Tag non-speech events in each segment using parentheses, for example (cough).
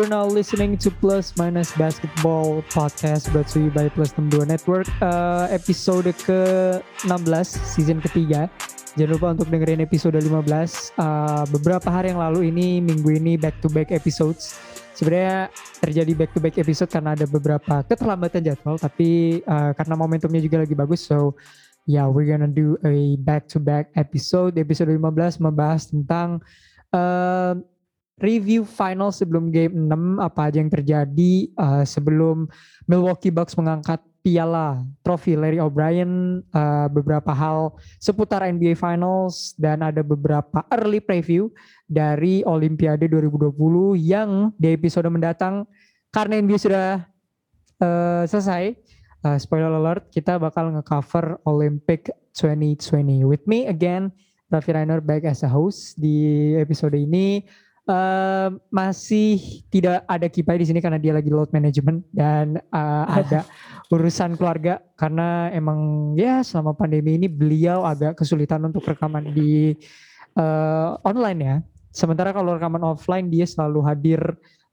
You're now listening to Plus Minus Basketball Podcast brought to you by Plus 62 Network. Uh, episode ke-16 season ketiga. Jangan lupa untuk dengerin episode 15. Uh, beberapa hari yang lalu ini minggu ini back to back episodes. Sebenarnya terjadi back to back episode karena ada beberapa keterlambatan jadwal, tapi uh, karena momentumnya juga lagi bagus, so yeah, we're gonna do a back to back episode. Episode 15 membahas tentang uh, review final sebelum game 6 apa aja yang terjadi uh, sebelum Milwaukee Bucks mengangkat piala trofi Larry O'Brien uh, beberapa hal seputar NBA Finals dan ada beberapa early preview dari Olimpiade 2020 yang di episode mendatang karena NBA sudah uh, selesai uh, spoiler alert kita bakal ngecover Olympic 2020 with me again Raffi Rainer back as a host di episode ini Uh, masih tidak ada Kipai di sini karena dia lagi load management dan uh, (laughs) ada urusan keluarga karena emang ya selama pandemi ini beliau agak kesulitan untuk rekaman di uh, online ya. Sementara kalau rekaman offline dia selalu hadir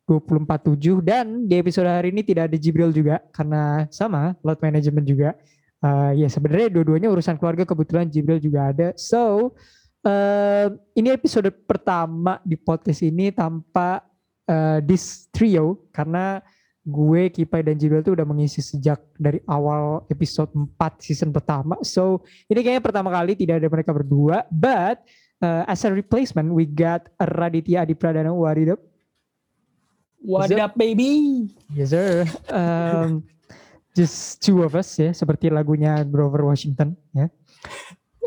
24/7 dan di episode hari ini tidak ada Jibril juga karena sama load management juga. Uh, ya sebenarnya dua-duanya urusan keluarga kebetulan Jibril juga ada. So Uh, ini episode pertama di podcast ini tanpa uh, this trio karena gue Kipai dan Jibril tuh udah mengisi sejak dari awal episode 4 season pertama. So ini kayaknya pertama kali tidak ada mereka berdua. But uh, as a replacement we got Raditya Adi Pradana. What up? What up, baby? Yes sir. Um, just two of us ya, seperti lagunya Grover Washington ya.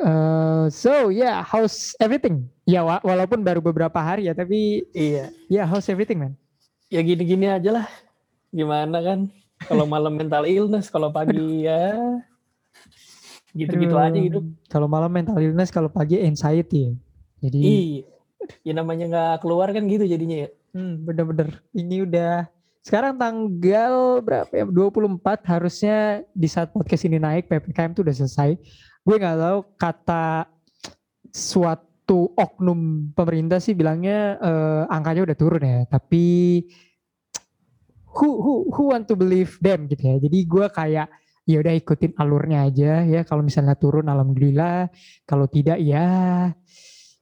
Uh, so yeah, how's everything? Ya wa walaupun baru beberapa hari ya, tapi iya. Ya yeah, how's everything man? Ya gini-gini aja lah. Gimana kan? Kalau (laughs) malam mental illness, kalau pagi ya gitu-gitu aja hidup. Kalau malam mental illness, kalau pagi anxiety. Jadi iya. Ya namanya nggak keluar kan gitu jadinya ya. Hmm, bener-bener. Ini udah sekarang tanggal berapa ya? 24 harusnya di saat podcast ini naik PPKM tuh udah selesai gue nggak tahu kata suatu oknum pemerintah sih bilangnya uh, angkanya udah turun ya tapi who who who want to believe them gitu ya jadi gue kayak ya udah ikutin alurnya aja ya kalau misalnya turun alhamdulillah kalau tidak ya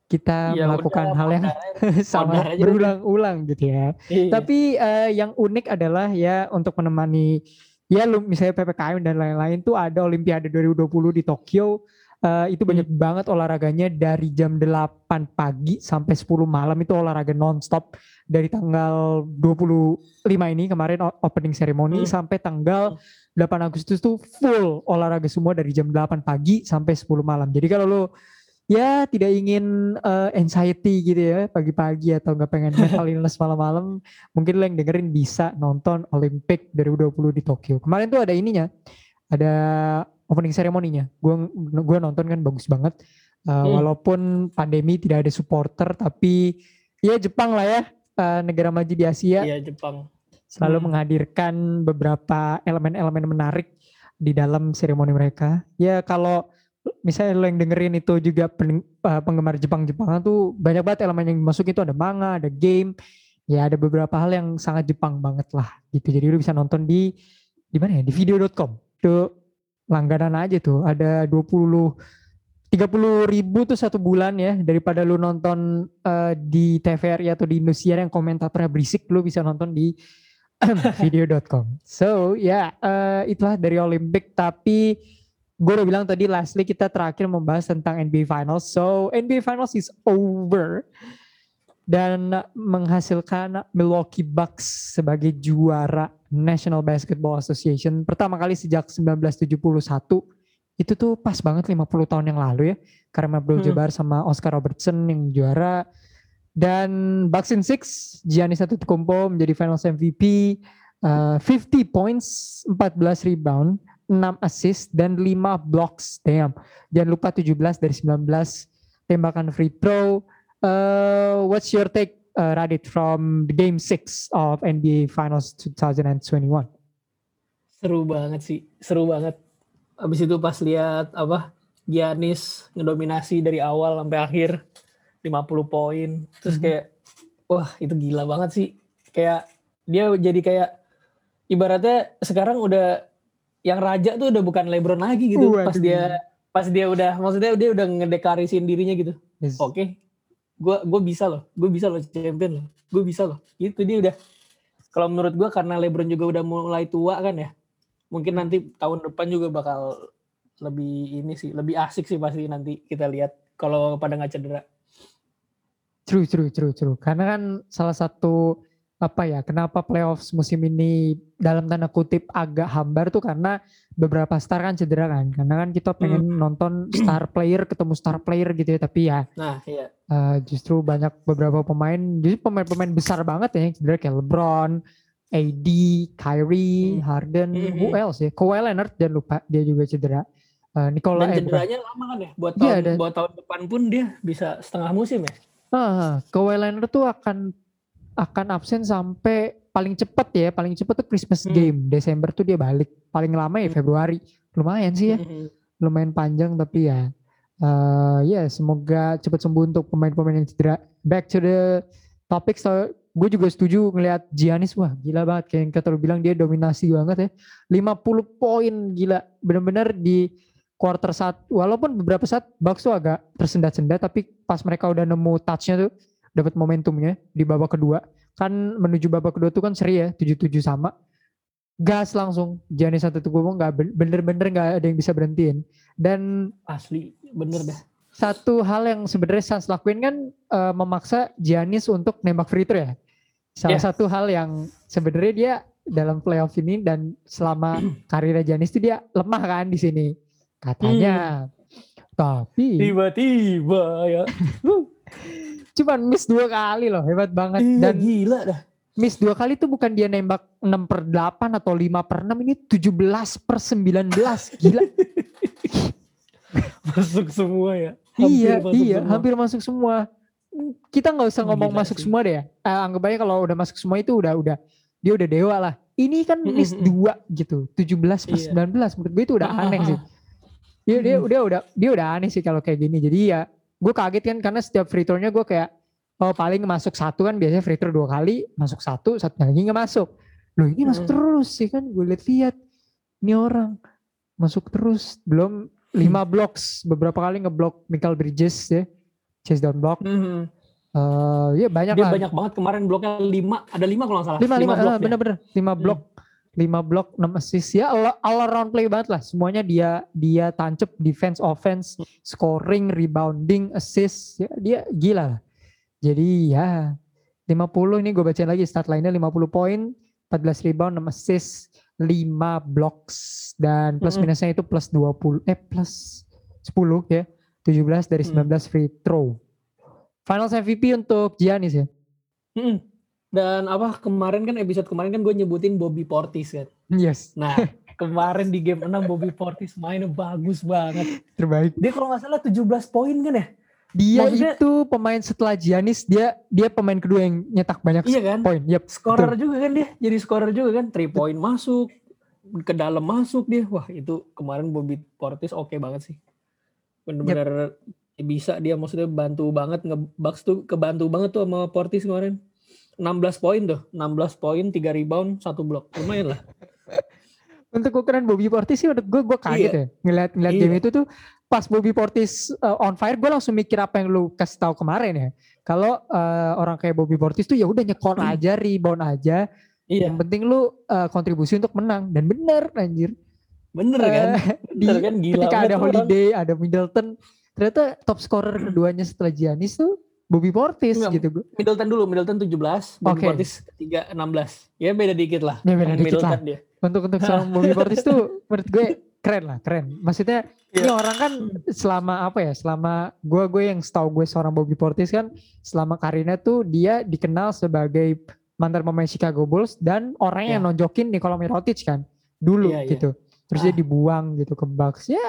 kita ya, melakukan udah, hal yang (laughs) sama berulang-ulang gitu ya. Iya. Tapi uh, yang unik adalah ya untuk menemani ya lu misalnya PPKM dan lain-lain tuh ada Olimpiade 2020 di Tokyo uh, itu banyak hmm. banget olahraganya dari jam 8 pagi sampai 10 malam itu olahraga nonstop dari tanggal 25 ini kemarin opening ceremony hmm. sampai tanggal 8 Agustus tuh full olahraga semua dari jam 8 pagi sampai 10 malam. Jadi kalau lu ya tidak ingin uh, anxiety gitu ya pagi-pagi atau nggak pengen mental illness malam-malam. Mungkin lo yang dengerin bisa nonton Olympic 2020 di Tokyo. Kemarin tuh ada ininya ada opening ceremony-nya. Gue gue nonton kan bagus banget. Uh, hmm. walaupun pandemi tidak ada supporter tapi ya Jepang lah ya uh, negara maju di Asia. Iya Jepang. Selalu hmm. menghadirkan beberapa elemen-elemen menarik di dalam seremoni mereka. Ya kalau misalnya lo yang dengerin itu juga uh, penggemar Jepang-Jepangan tuh banyak banget elemen yang masuk itu ada manga, ada game, ya ada beberapa hal yang sangat Jepang banget lah gitu. Jadi lo bisa nonton di di mana ya? Di video.com. Itu langganan aja tuh. Ada 20 30 ribu tuh satu bulan ya daripada lu nonton uh, di TVRI atau di Indosiar yang komentatornya berisik lu bisa nonton di (clears throat) video.com. So ya yeah, uh, itulah dari Olympic tapi gue udah bilang tadi lastly kita terakhir membahas tentang NBA Finals. So NBA Finals is over dan menghasilkan Milwaukee Bucks sebagai juara National Basketball Association pertama kali sejak 1971. Itu tuh pas banget 50 tahun yang lalu ya. Karena Abdul hmm. Jabbar sama Oscar Robertson yang juara. Dan Bucks in Six, Giannis Antetokounmpo menjadi Finals MVP. Uh, 50 points, 14 rebound 6 assist dan 5 blocks. Damn. Jangan lupa 17 dari 19 tembakan free throw. Uh, what's your take uh, Radit from the game 6 of NBA Finals 2021? Seru banget sih, seru banget. Abis itu pas lihat apa Giannis ngedominasi dari awal sampai akhir 50 poin. Terus mm -hmm. kayak wah itu gila banget sih. Kayak Dia jadi kayak ibaratnya sekarang udah yang raja tuh udah bukan LeBron lagi gitu. Waduh. Pas dia pas dia udah maksudnya dia udah ngedekarisin dirinya gitu. Yes. Oke. Gua gue bisa loh. Gue bisa loh champion loh. Gue bisa loh. Gitu dia udah kalau menurut gua karena LeBron juga udah mulai tua kan ya. Mungkin nanti tahun depan juga bakal lebih ini sih, lebih asik sih pasti nanti kita lihat kalau pada nggak cedera. True, true, true, true. Karena kan salah satu apa ya, kenapa playoffs musim ini dalam tanda kutip agak hambar tuh karena beberapa star kan cedera kan. Karena kan kita pengen nonton star player ketemu star player gitu ya. Tapi ya Nah, iya. eh, justru banyak beberapa pemain, jadi pemain-pemain besar banget ya yang cedera kayak LeBron, AD, Kyrie, Hmm. Harden, Hmm, who hmm. else ya? Kawhi Leonard jangan lupa dia juga cedera. Eh, Nikola Dan eh, cederanya lama kan ya. Buat Iya, tahun dan- buat tahun depan pun dia bisa setengah musim ya. Ah, Kawhi Leonard tuh akan akan absen sampai paling cepet ya, paling cepet tuh Christmas Hmm. game Desember tuh dia balik. Paling lama ya Hmm. Februari. Lumayan sih ya, Mhm. lumayan panjang tapi ya eh ya semoga cepat sembuh untuk pemain-pemain yang cedera. Back to the topic, so, gue juga setuju ngelihat Giannis wah gila banget kayak yang kata lu bilang dia dominasi banget ya. 50 poin gila, bener-bener di quarter saat walaupun beberapa saat Bucks tuh agak tersendat-sendat tapi pas mereka udah nemu touchnya tuh dapat momentumnya di babak kedua. Kan menuju babak kedua tuh kan seri ya 7-7 sama. Gas langsung Giannis satu tuh nggak ben- bener-bener nggak ada yang bisa berhentiin. Dan Asli, bener dah. satu hal yang sebenarnya Suns lakuin kan eh, memaksa Giannis untuk nembak free throw ya. Salah Ya. satu hal yang sebenarnya dia dalam playoff ini dan selama (clears throat) karirnya Giannis itu dia lemah kan di sini. Katanya. Tapi Tiba-tiba ya. (laughs) cuman miss dua kali loh hebat banget Iya, dan gila dah. miss dua kali tuh bukan dia nembak 6 per 8 atau 5 per 6 ini 17 per 19 gila (laughs) Masuk semua ya. iya masuk iya semua. hampir masuk semua kita nggak usah ngomong Gila masuk sih. semua deh ya Eh, anggap aja kalau udah masuk semua itu udah udah dia udah dewa lah ini kan miss dua gitu 17 per Iya. 19 menurut gue itu udah aneh sih (laughs) dia dia udah udah dia udah aneh sih kalau kayak gini jadi ya gue kaget kan karena setiap free throw-nya gue kayak oh paling masuk satu kan biasanya free throw dua kali masuk satu satu lagi nggak masuk loh ini masuk Mm. terus sih kan gue lihat-lihat ini orang masuk terus belum lima blocks beberapa kali ngeblok Michael Bridges ya chase down block Mhm. Eh ya banyak Dia lah banyak banget kemarin bloknya 5, ada 5 kalau nggak salah. lima lima blok eh, dia. bener-bener lima Hmm. Blok lima blok enam assist ya all, all around play banget lah semuanya dia dia tancep defense offense Hmm. scoring rebounding assist ya dia gila lah jadi ya 50 ini gue bacain lagi start line-nya 50 poin 14 rebound 6 assist 5 blocks dan plus Mm-mm. minusnya itu plus 20 eh plus 10 ya 17 dari Mm. 19 free throw Finals MVP untuk Giannis ya Mhm. Dan apa kemarin kan episode kemarin kan gue nyebutin Bobby Portis kan. yes Nah, (laughs) kemarin di game 6 Bobby Portis mainnya bagus banget. terbaik Dia kalau nggak salah 17 poin kan ya? Dia Maksudnya- itu pemain setelah Giannis dia dia pemain kedua yang nyetak banyak Iya kan? poin. Yep. Scorer juga kan dia. Jadi scorer juga kan. 3 point masuk. Ke dalam masuk dia. Wah itu kemarin Bobby Portis oke banget sih. Bener-bener bisa dia maksudnya bantu banget. Nge-Bucks tuh kebantu banget tuh sama Portis kemarin. 16 poin tuh. 16 poin, 3 rebound, 1 blok. Lumayan lah. (laughs) Untuk ukuran Bobby Portis sih menurut gue gue kaget ya ngeliat ngeliat Iya. game itu tuh pas Bobby Portis uh, on fire gue langsung mikir apa yang lu kasih tahu kemarin ya. Kalau uh, orang kayak Bobby Portis tuh ya udah nyekor aja, rebound aja. Iya, Yang penting lu uh, kontribusi untuk menang dan bener anjir. bener kan? Eh, (laughs) di, Bener kan? Gila ketika ada tuh orang. Holiday, ada Middleton, ternyata top scorer keduanya setelah Giannis tuh Bobby Portis Enggak, gitu gue. Middleton dulu, Middleton 17, Bobby Oke. Portis ketiga 16. Ya beda dikit lah. Ya, beda dikit Middleton lah. dia. untuk untuk seorang (laughs) Bobby Portis tuh menurut gue keren lah keren maksudnya ini Iya. orang kan selama apa ya selama gue gue yang setahu gue seorang Bobby Portis kan selama karirnya tuh dia dikenal sebagai mantan pemain Chicago Bulls dan orang yang Iya. nonjokin Nikola Mirotic kan dulu Iya, iya. gitu terus dia Ah. dibuang gitu ke Bucks ya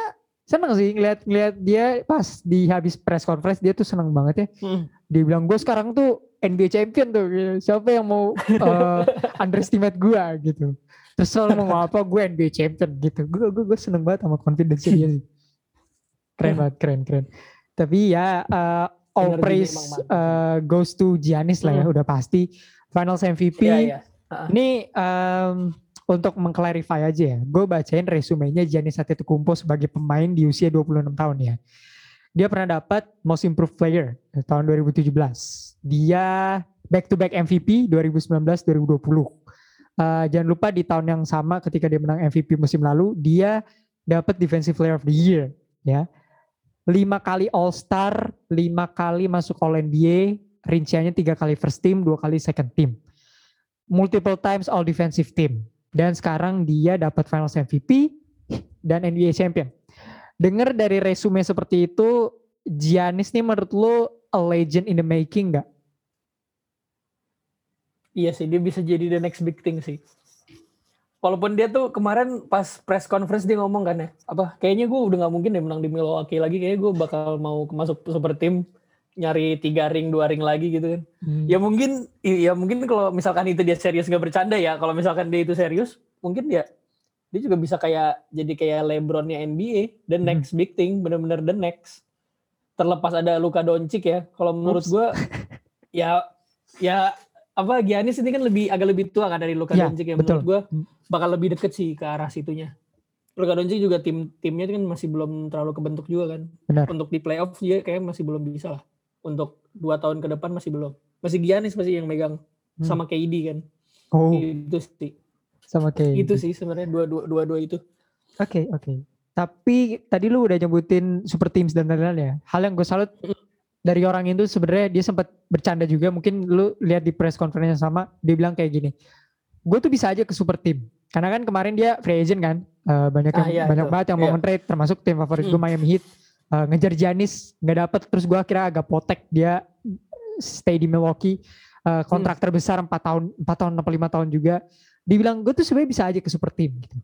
seneng sih ngeliat ngeliat dia pas di habis press conference dia tuh seneng banget ya Hmm. dia bilang gue sekarang tuh NBA champion tuh gitu. siapa yang mau uh, underestimate gue gitu terus selalu mau apa gue NBA champion gitu gue gue gue seneng banget sama confidence dia sih keren banget keren keren tapi ya uh, all praise uh, goes to Giannis lah ya Hmm. udah pasti Finals MVP Iya, iya. Ah. Ini em, untuk mengclarify aja ya. Gue bacain resumenya Giannis Antetokounmpo sebagai pemain di usia 26 tahun ya. Dia pernah dapat Most Improved Player tahun 2017. Dia back to back MVP 2019-2020. Eh, jangan lupa di tahun yang sama ketika dia menang MVP musim lalu, dia dapat Defensive Player of the Year ya. Lima kali All Star, lima kali masuk All NBA, rinciannya tiga kali first team, dua kali second team. Multiple times All Defensive Team. Dan sekarang dia dapat Finals MVP dan NBA Champion. Dengar dari resume seperti itu, Giannis nih menurut lu a legend in the making nggak? Iya sih, dia bisa jadi the next big thing sih. Walaupun dia tuh kemarin pas press conference dia ngomong kan ya, apa kayaknya gue udah nggak mungkin deh menang di Milwaukee lagi, kayaknya gue bakal mau masuk super team nyari tiga ring dua ring lagi gitu kan. Ya mungkin, ya mungkin kalau misalkan itu dia serius nggak bercanda ya, kalau misalkan dia itu serius, mungkin dia dia juga bisa kayak jadi kayak LeBronnya NBA, the Hmm. next big thing, bener-bener the next. Terlepas ada Luka Doncic ya, kalau menurut gue ya ya apa Giannis ini kan lebih agak lebih tua kan dari Luka Ya, Doncic ya betul. menurut gue Hmm. bakal lebih deket sih ke arah situnya. Luka Doncic juga tim timnya kan masih belum terlalu kebentuk juga kan. Benar. Untuk di playoff dia kayak masih belum bisa lah. Untuk dua tahun ke depan masih belum. Masih Giannis masih yang megang Hmm. sama KD kan. Oh, Itu sih. sama kayak Itu sih sebenarnya dua dua dua, dua itu. Oke, oke. Tapi tadi lu udah nyebutin super teams dan lain-lain ya. Hal yang gue salut dari orang itu sebenarnya dia sempat bercanda juga. Mungkin lu lihat di press conference yang sama, dia bilang kayak gini. Gue tuh bisa aja ke super team. Karena kan kemarin dia free agent kan. Eh, banyak yang Ah, iya, banyak itu. banget yang mau Iya. nge-trade termasuk tim favorit gue Hmm. Miami Heat. Eh, ngejar Giannis nggak dapet terus gue akhirnya agak potek dia stay di Milwaukee Eh, kontrak Hmm. terbesar 4 tahun 4 tahun atau 5 tahun juga dibilang gue tuh sebenarnya bisa aja ke super team gitu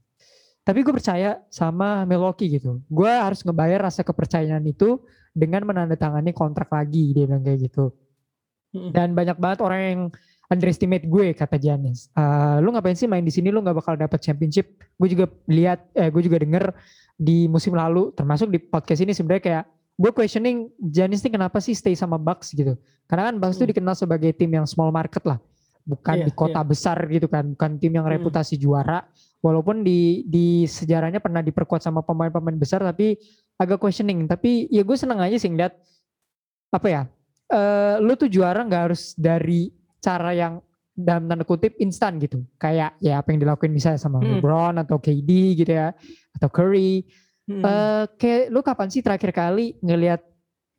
tapi gue percaya sama Milwaukee gitu. Gue harus ngebayar rasa kepercayaan itu dengan menandatangani kontrak lagi dia bilang kayak gitu. Mm-mm. Dan banyak banget orang yang underestimate gue kata Giannis. Eh, lu ngapain sih main di sini lu nggak bakal dapat championship? Gue juga lihat, eh, gue juga denger di musim lalu, termasuk di podcast ini sebenarnya kayak gue questioning Giannis ini kenapa sih stay sama Bucks gitu? Karena kan Bucks itu Hmm. dikenal sebagai tim yang small market lah, bukan Iya, di kota besar gitu kan, bukan tim yang Hmm. reputasi juara. Walaupun di di sejarahnya pernah diperkuat sama pemain-pemain besar, tapi agak questioning. Tapi ya gue seneng aja sih ngeliat apa ya, eh lu tuh juara nggak harus dari cara yang dalam tanda kutip instan gitu. Kayak ya apa yang dilakuin misalnya sama Hmm. LeBron atau KD gitu ya, atau Curry. Mm-mm. Eh kayak lu kapan sih terakhir kali ngelihat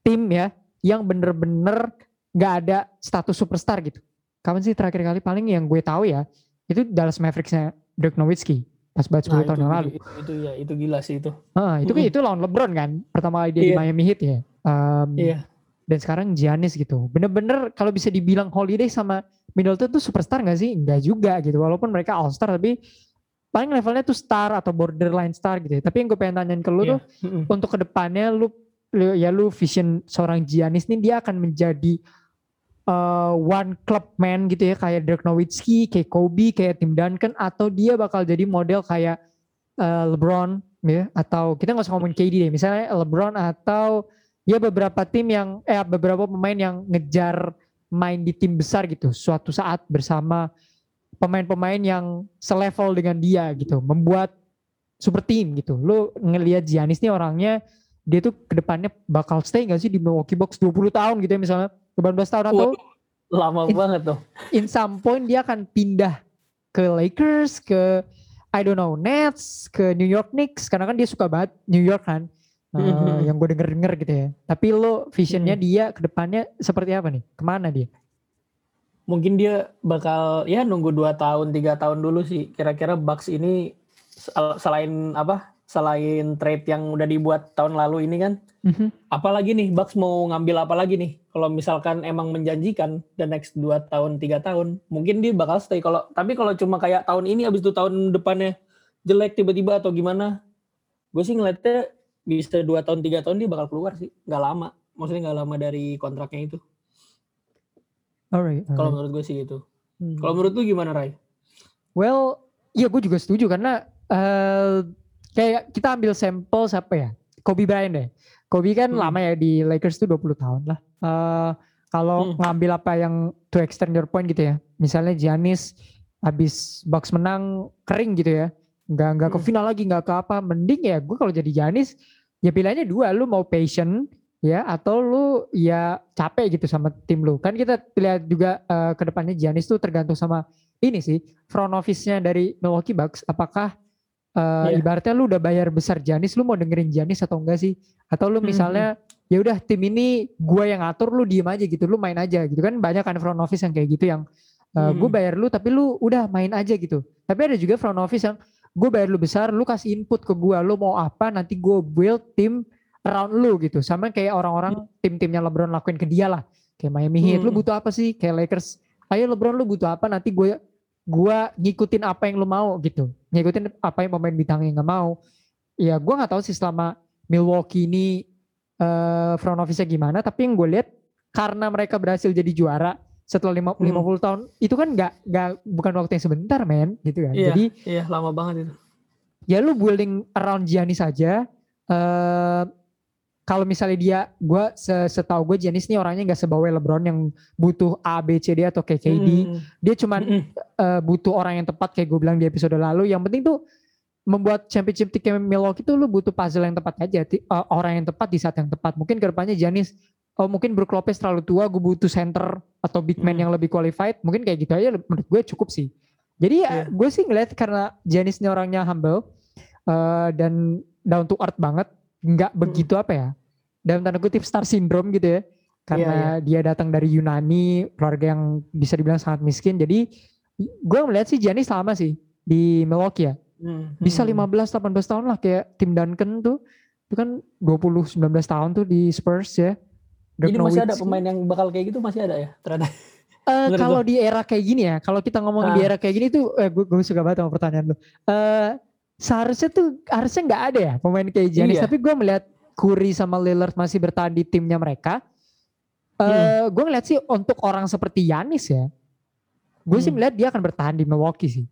tim ya yang bener-bener nggak ada status superstar gitu? Kapan sih terakhir kali? Paling yang gue tahu ya itu Dallas Mavericksnya Dirk Nowitzki pas banget 10 Nah, tahun itu, yang lalu. Itu, itu ya, itu gila sih itu. Ah, itu kan Mm-mm. itu lawan LeBron kan pertama kali dia di Iya. Miami Heat ya. Um, Iya. Dan sekarang Giannis gitu. Bener-bener kalau bisa dibilang Holiday sama Middleton tuh superstar gak sih? Enggak juga gitu. Walaupun mereka all star tapi paling levelnya tuh star atau borderline star gitu. ya. Tapi yang gue pengen tanyain ke lu Iya. tuh untuk ke depannya lu, lu ya lu vision seorang Giannis nih dia akan menjadi uh, one club man gitu ya kayak Dirk Nowitzki, kayak Kobe, kayak Tim Duncan atau dia bakal jadi model kayak uh, LeBron ya atau kita nggak usah ngomongin KD deh misalnya LeBron atau ya beberapa tim yang eh beberapa pemain yang ngejar main di tim besar gitu suatu saat bersama pemain-pemain yang selevel dengan dia gitu membuat super team gitu lu ngelihat Giannis nih orangnya dia tuh ke depannya bakal stay gak sih di Milwaukee Bucks 20 tahun gitu ya misalnya 18 tahun atau Waduh, lama It- banget tuh. in some point dia akan pindah ke Lakers, ke I don't know Nets, ke New York Knicks karena kan dia suka banget New York kan. Eh, (laughs) yang gue denger-denger gitu ya. Tapi lo visionnya dia ke depannya seperti apa nih? Ke mana dia? Mungkin dia bakal ya nunggu 2 tahun, tiga tahun dulu sih. Kira-kira Bucks ini sel- selain apa? Selain trade yang udah dibuat tahun lalu ini kan, Mhm. apalagi nih Bucks mau ngambil apa lagi nih? Kalau misalkan emang menjanjikan the next 2 tahun, tiga tahun, mungkin dia bakal stay. Kalau tapi kalau cuma kayak tahun ini abis itu tahun depannya jelek tiba-tiba atau gimana, gue sih ngeliatnya bisa 2 tahun, tiga tahun dia bakal keluar sih. Nggak lama. Maksudnya nggak lama dari kontraknya itu. Alright, Kalau menurut gue sih itu. Hmm. Kalau menurut lu gimana Ray? Well, iya gue juga setuju karena eh kayak kita ambil sampel siapa ya? Kobe Bryant deh. Kobe kan Hmm. lama ya di Lakers tuh 20 tahun lah. Eh kalau Hmm. ngambil apa yang to extend your point gitu ya. Misalnya Giannis habis Bucks menang kering gitu ya nggak nggak ke Hmm. final lagi nggak ke apa mending ya gue kalau jadi Giannis ya pilihannya dua lu mau patient ya atau lu ya capek gitu sama tim lu. Kan kita lihat juga eh, ke depannya Giannis tuh tergantung sama ini sih front office-nya dari Milwaukee Bucks. Apakah eh, Iya. ibaratnya lu udah bayar besar Giannis lu mau dengerin Giannis atau enggak sih? Atau lu Hmm, misalnya ya udah tim ini gua yang ngatur lu diem aja gitu lu main aja gitu. Kan banyak kan front office yang kayak gitu yang uh, gue Hmm. bayar lu tapi lu udah main aja gitu. Tapi ada juga front office yang gue bayar lu besar lu kasih input ke gua lu mau apa nanti gue build tim around lu gitu. Sama kayak orang-orang tim-timnya LeBron lakuin ke dia lah. Kayak Miami Heat lu Hmm. butuh apa sih? Kayak Lakers. Ayo LeBron lu butuh apa? Nanti gue gua ngikutin apa yang lu mau gitu. Ngikutin apa yang pemain bintangnya nggak mau. Ya gua nggak tahu sih selama Milwaukee ini eh, front office-nya gimana tapi yang gue lihat karena mereka berhasil jadi juara setelah lima- Hmm. 50 tahun itu kan nggak nggak bukan waktu yang sebentar men gitu kan Iya. jadi Iya lama banget itu. ya lu building around Giannis aja eh kalau misalnya dia gue setahu gue Giannis nih orangnya nggak sebawel LeBron yang butuh A B C D atau kayak KD Hmm. dia cuman Mm-mm. eh, butuh orang yang tepat kayak gue bilang di episode lalu. Yang penting tuh membuat championship tim Milwaukee itu lu butuh puzzle yang tepat aja, eh, orang yang tepat di saat yang tepat. Mungkin ke depannya Giannis, oh mungkin Brook Lopez terlalu tua, gue butuh center atau big man Hmm. yang lebih qualified. Mungkin kayak gitu aja menurut gue cukup sih. Jadi ya Iya. gue sih ngeliat karena ini orangnya humble eh, dan down to earth banget, nggak Hmm. begitu apa ya, dalam tanda kutip star syndrome gitu ya. Karena Iya, dia datang dari Yunani, keluarga yang bisa dibilang sangat miskin. Jadi gue melihat sih Giannis lama sih di Milwaukee ya. Hmm. Bisa Hmm. 15-18 tahun lah kayak tim Duncan tuh. Itu kan 20-19 tahun tuh di Spurs ya. Dirk Jadi masih ada pemain yang bakal kayak gitu masih ada ya ternyata. Eh, menurut kalau di era kayak gini ya, kalau kita ngomong di Ah. era kayak gini tuh, eh, gue, gue suka banget sama pertanyaan lu. Eh, seharusnya tuh harusnya nggak ada ya pemain kayak Giannis. Iya. Tapi gue melihat Curry sama Lillard masih bertahan di timnya mereka. Eh, Hmm. Gue ngeliat sih untuk orang seperti Giannis ya, gue sih Hmm. melihat dia akan bertahan di Milwaukee sih.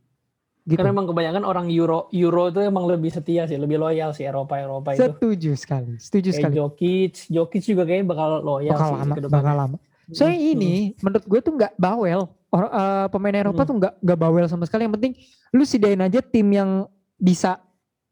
Gitu. Karena emang kebanyakan orang Euro Euro itu emang lebih setia sih, lebih loyal sih Eropa Eropa itu. Setuju sekali, setuju Kayak sekali. Jokic, Jokic juga kayaknya bakal loyal Bakal sih lama, bakal lama. Soalnya Hmm. ini menurut gue tuh nggak bawel. Or, eh, pemain Eropa Hmm. tuh nggak nggak bawel sama sekali. Yang penting lu sediain aja tim yang bisa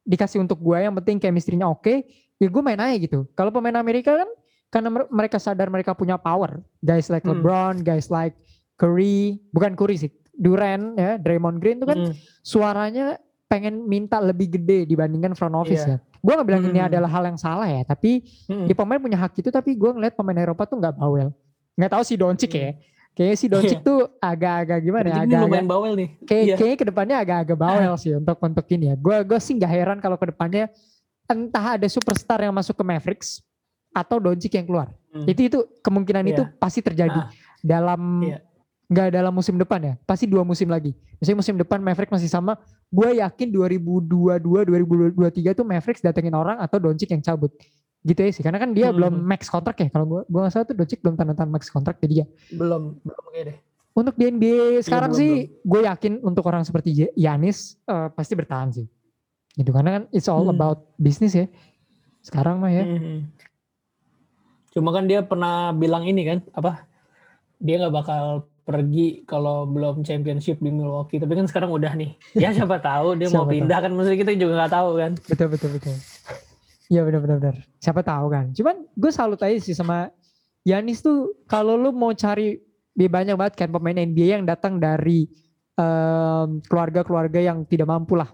dikasih untuk gue. Yang penting chemistry-nya oke. Ya gue main aja gitu. Kalau pemain Amerika kan karena mer- mereka sadar mereka punya power. Guys like Hmm. LeBron, guys like Curry, bukan Curry sih, Durant ya, Draymond Green tuh kan Hmm. suaranya pengen minta lebih gede dibandingkan front office Iya. ya. Gue gak bilang ini Hmm. adalah hal yang salah ya, tapi Hmm. ya pemain punya hak itu. Tapi gue ngeliat pemain Eropa tuh nggak bawel. Nggak tahu si Doncic ya. Kayaknya si Doncic Iya. tuh agak-agak gimana ya, agak-agak lumayan bawel nih. kayak Iya. kayaknya ke depannya agak-agak bawel sih untuk untuk ini ya. Gue gue sih nggak heran kalau ke depannya entah ada superstar yang masuk ke Mavericks atau Doncic yang keluar. Hmm. Itu itu kemungkinan Iya. itu pasti terjadi Ah. dalam Iya. Nggak dalam musim depan ya. Pasti dua musim lagi. Misalnya musim depan Mavericks masih sama. Gue yakin 2022 2023 tuh Mavericks datengin orang atau Doncic yang cabut. Gitu ya sih. Karena kan dia Hmm. belum max kontrak ya. Kalau gue gue nggak salah tuh Doncic belum tanda tangan max kontrak jadi ya. belum belum kayak deh. Untuk di NBA sekarang belum, sih gue yakin untuk orang seperti Yanis eh, pasti bertahan sih. Gitu karena kan it's all Hmm. about business ya. Sekarang mah ya. Hmm. Cuma kan dia pernah bilang ini kan apa? Dia nggak bakal pergi kalau belum championship di Milwaukee. Tapi kan sekarang udah nih. Ya (laughs) siapa tahu dia mau Siapa pindah kan maksudnya kita juga nggak tahu kan. Betul betul betul. Iya benar benar benar. Siapa tahu kan. Cuman gue salut aja sih sama Yanis tuh kalau lu mau cari banyak banget kan pemain NBA yang datang dari em, keluarga-keluarga yang tidak mampu lah.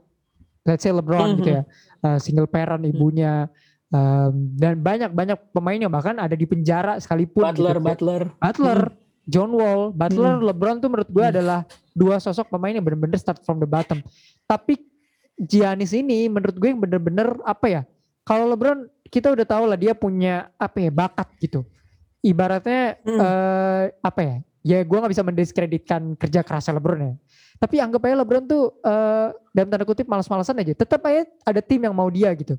Let's say LeBron gitu ya. Eh, single parent ibunya em, dan banyak-banyak pemainnya bahkan ada di penjara sekalipun Butler, gitu. Butler. Butler, John Wall, Butler, Hmm. LeBron tuh menurut gue Hmm. adalah dua sosok pemain yang bener-bener start from the bottom. Tapi Giannis ini menurut gue yang bener-bener apa ya? Kalau LeBron kita udah tahu lah dia punya apa ya bakat gitu. Ibaratnya Hmm. eh, apa ya? Ya gue nggak bisa mendiskreditkan kerja kerasnya LeBron ya. Tapi anggap aja LeBron tuh eh, dalam tanda kutip malas-malasan aja. Tetap aja ada tim yang mau dia gitu.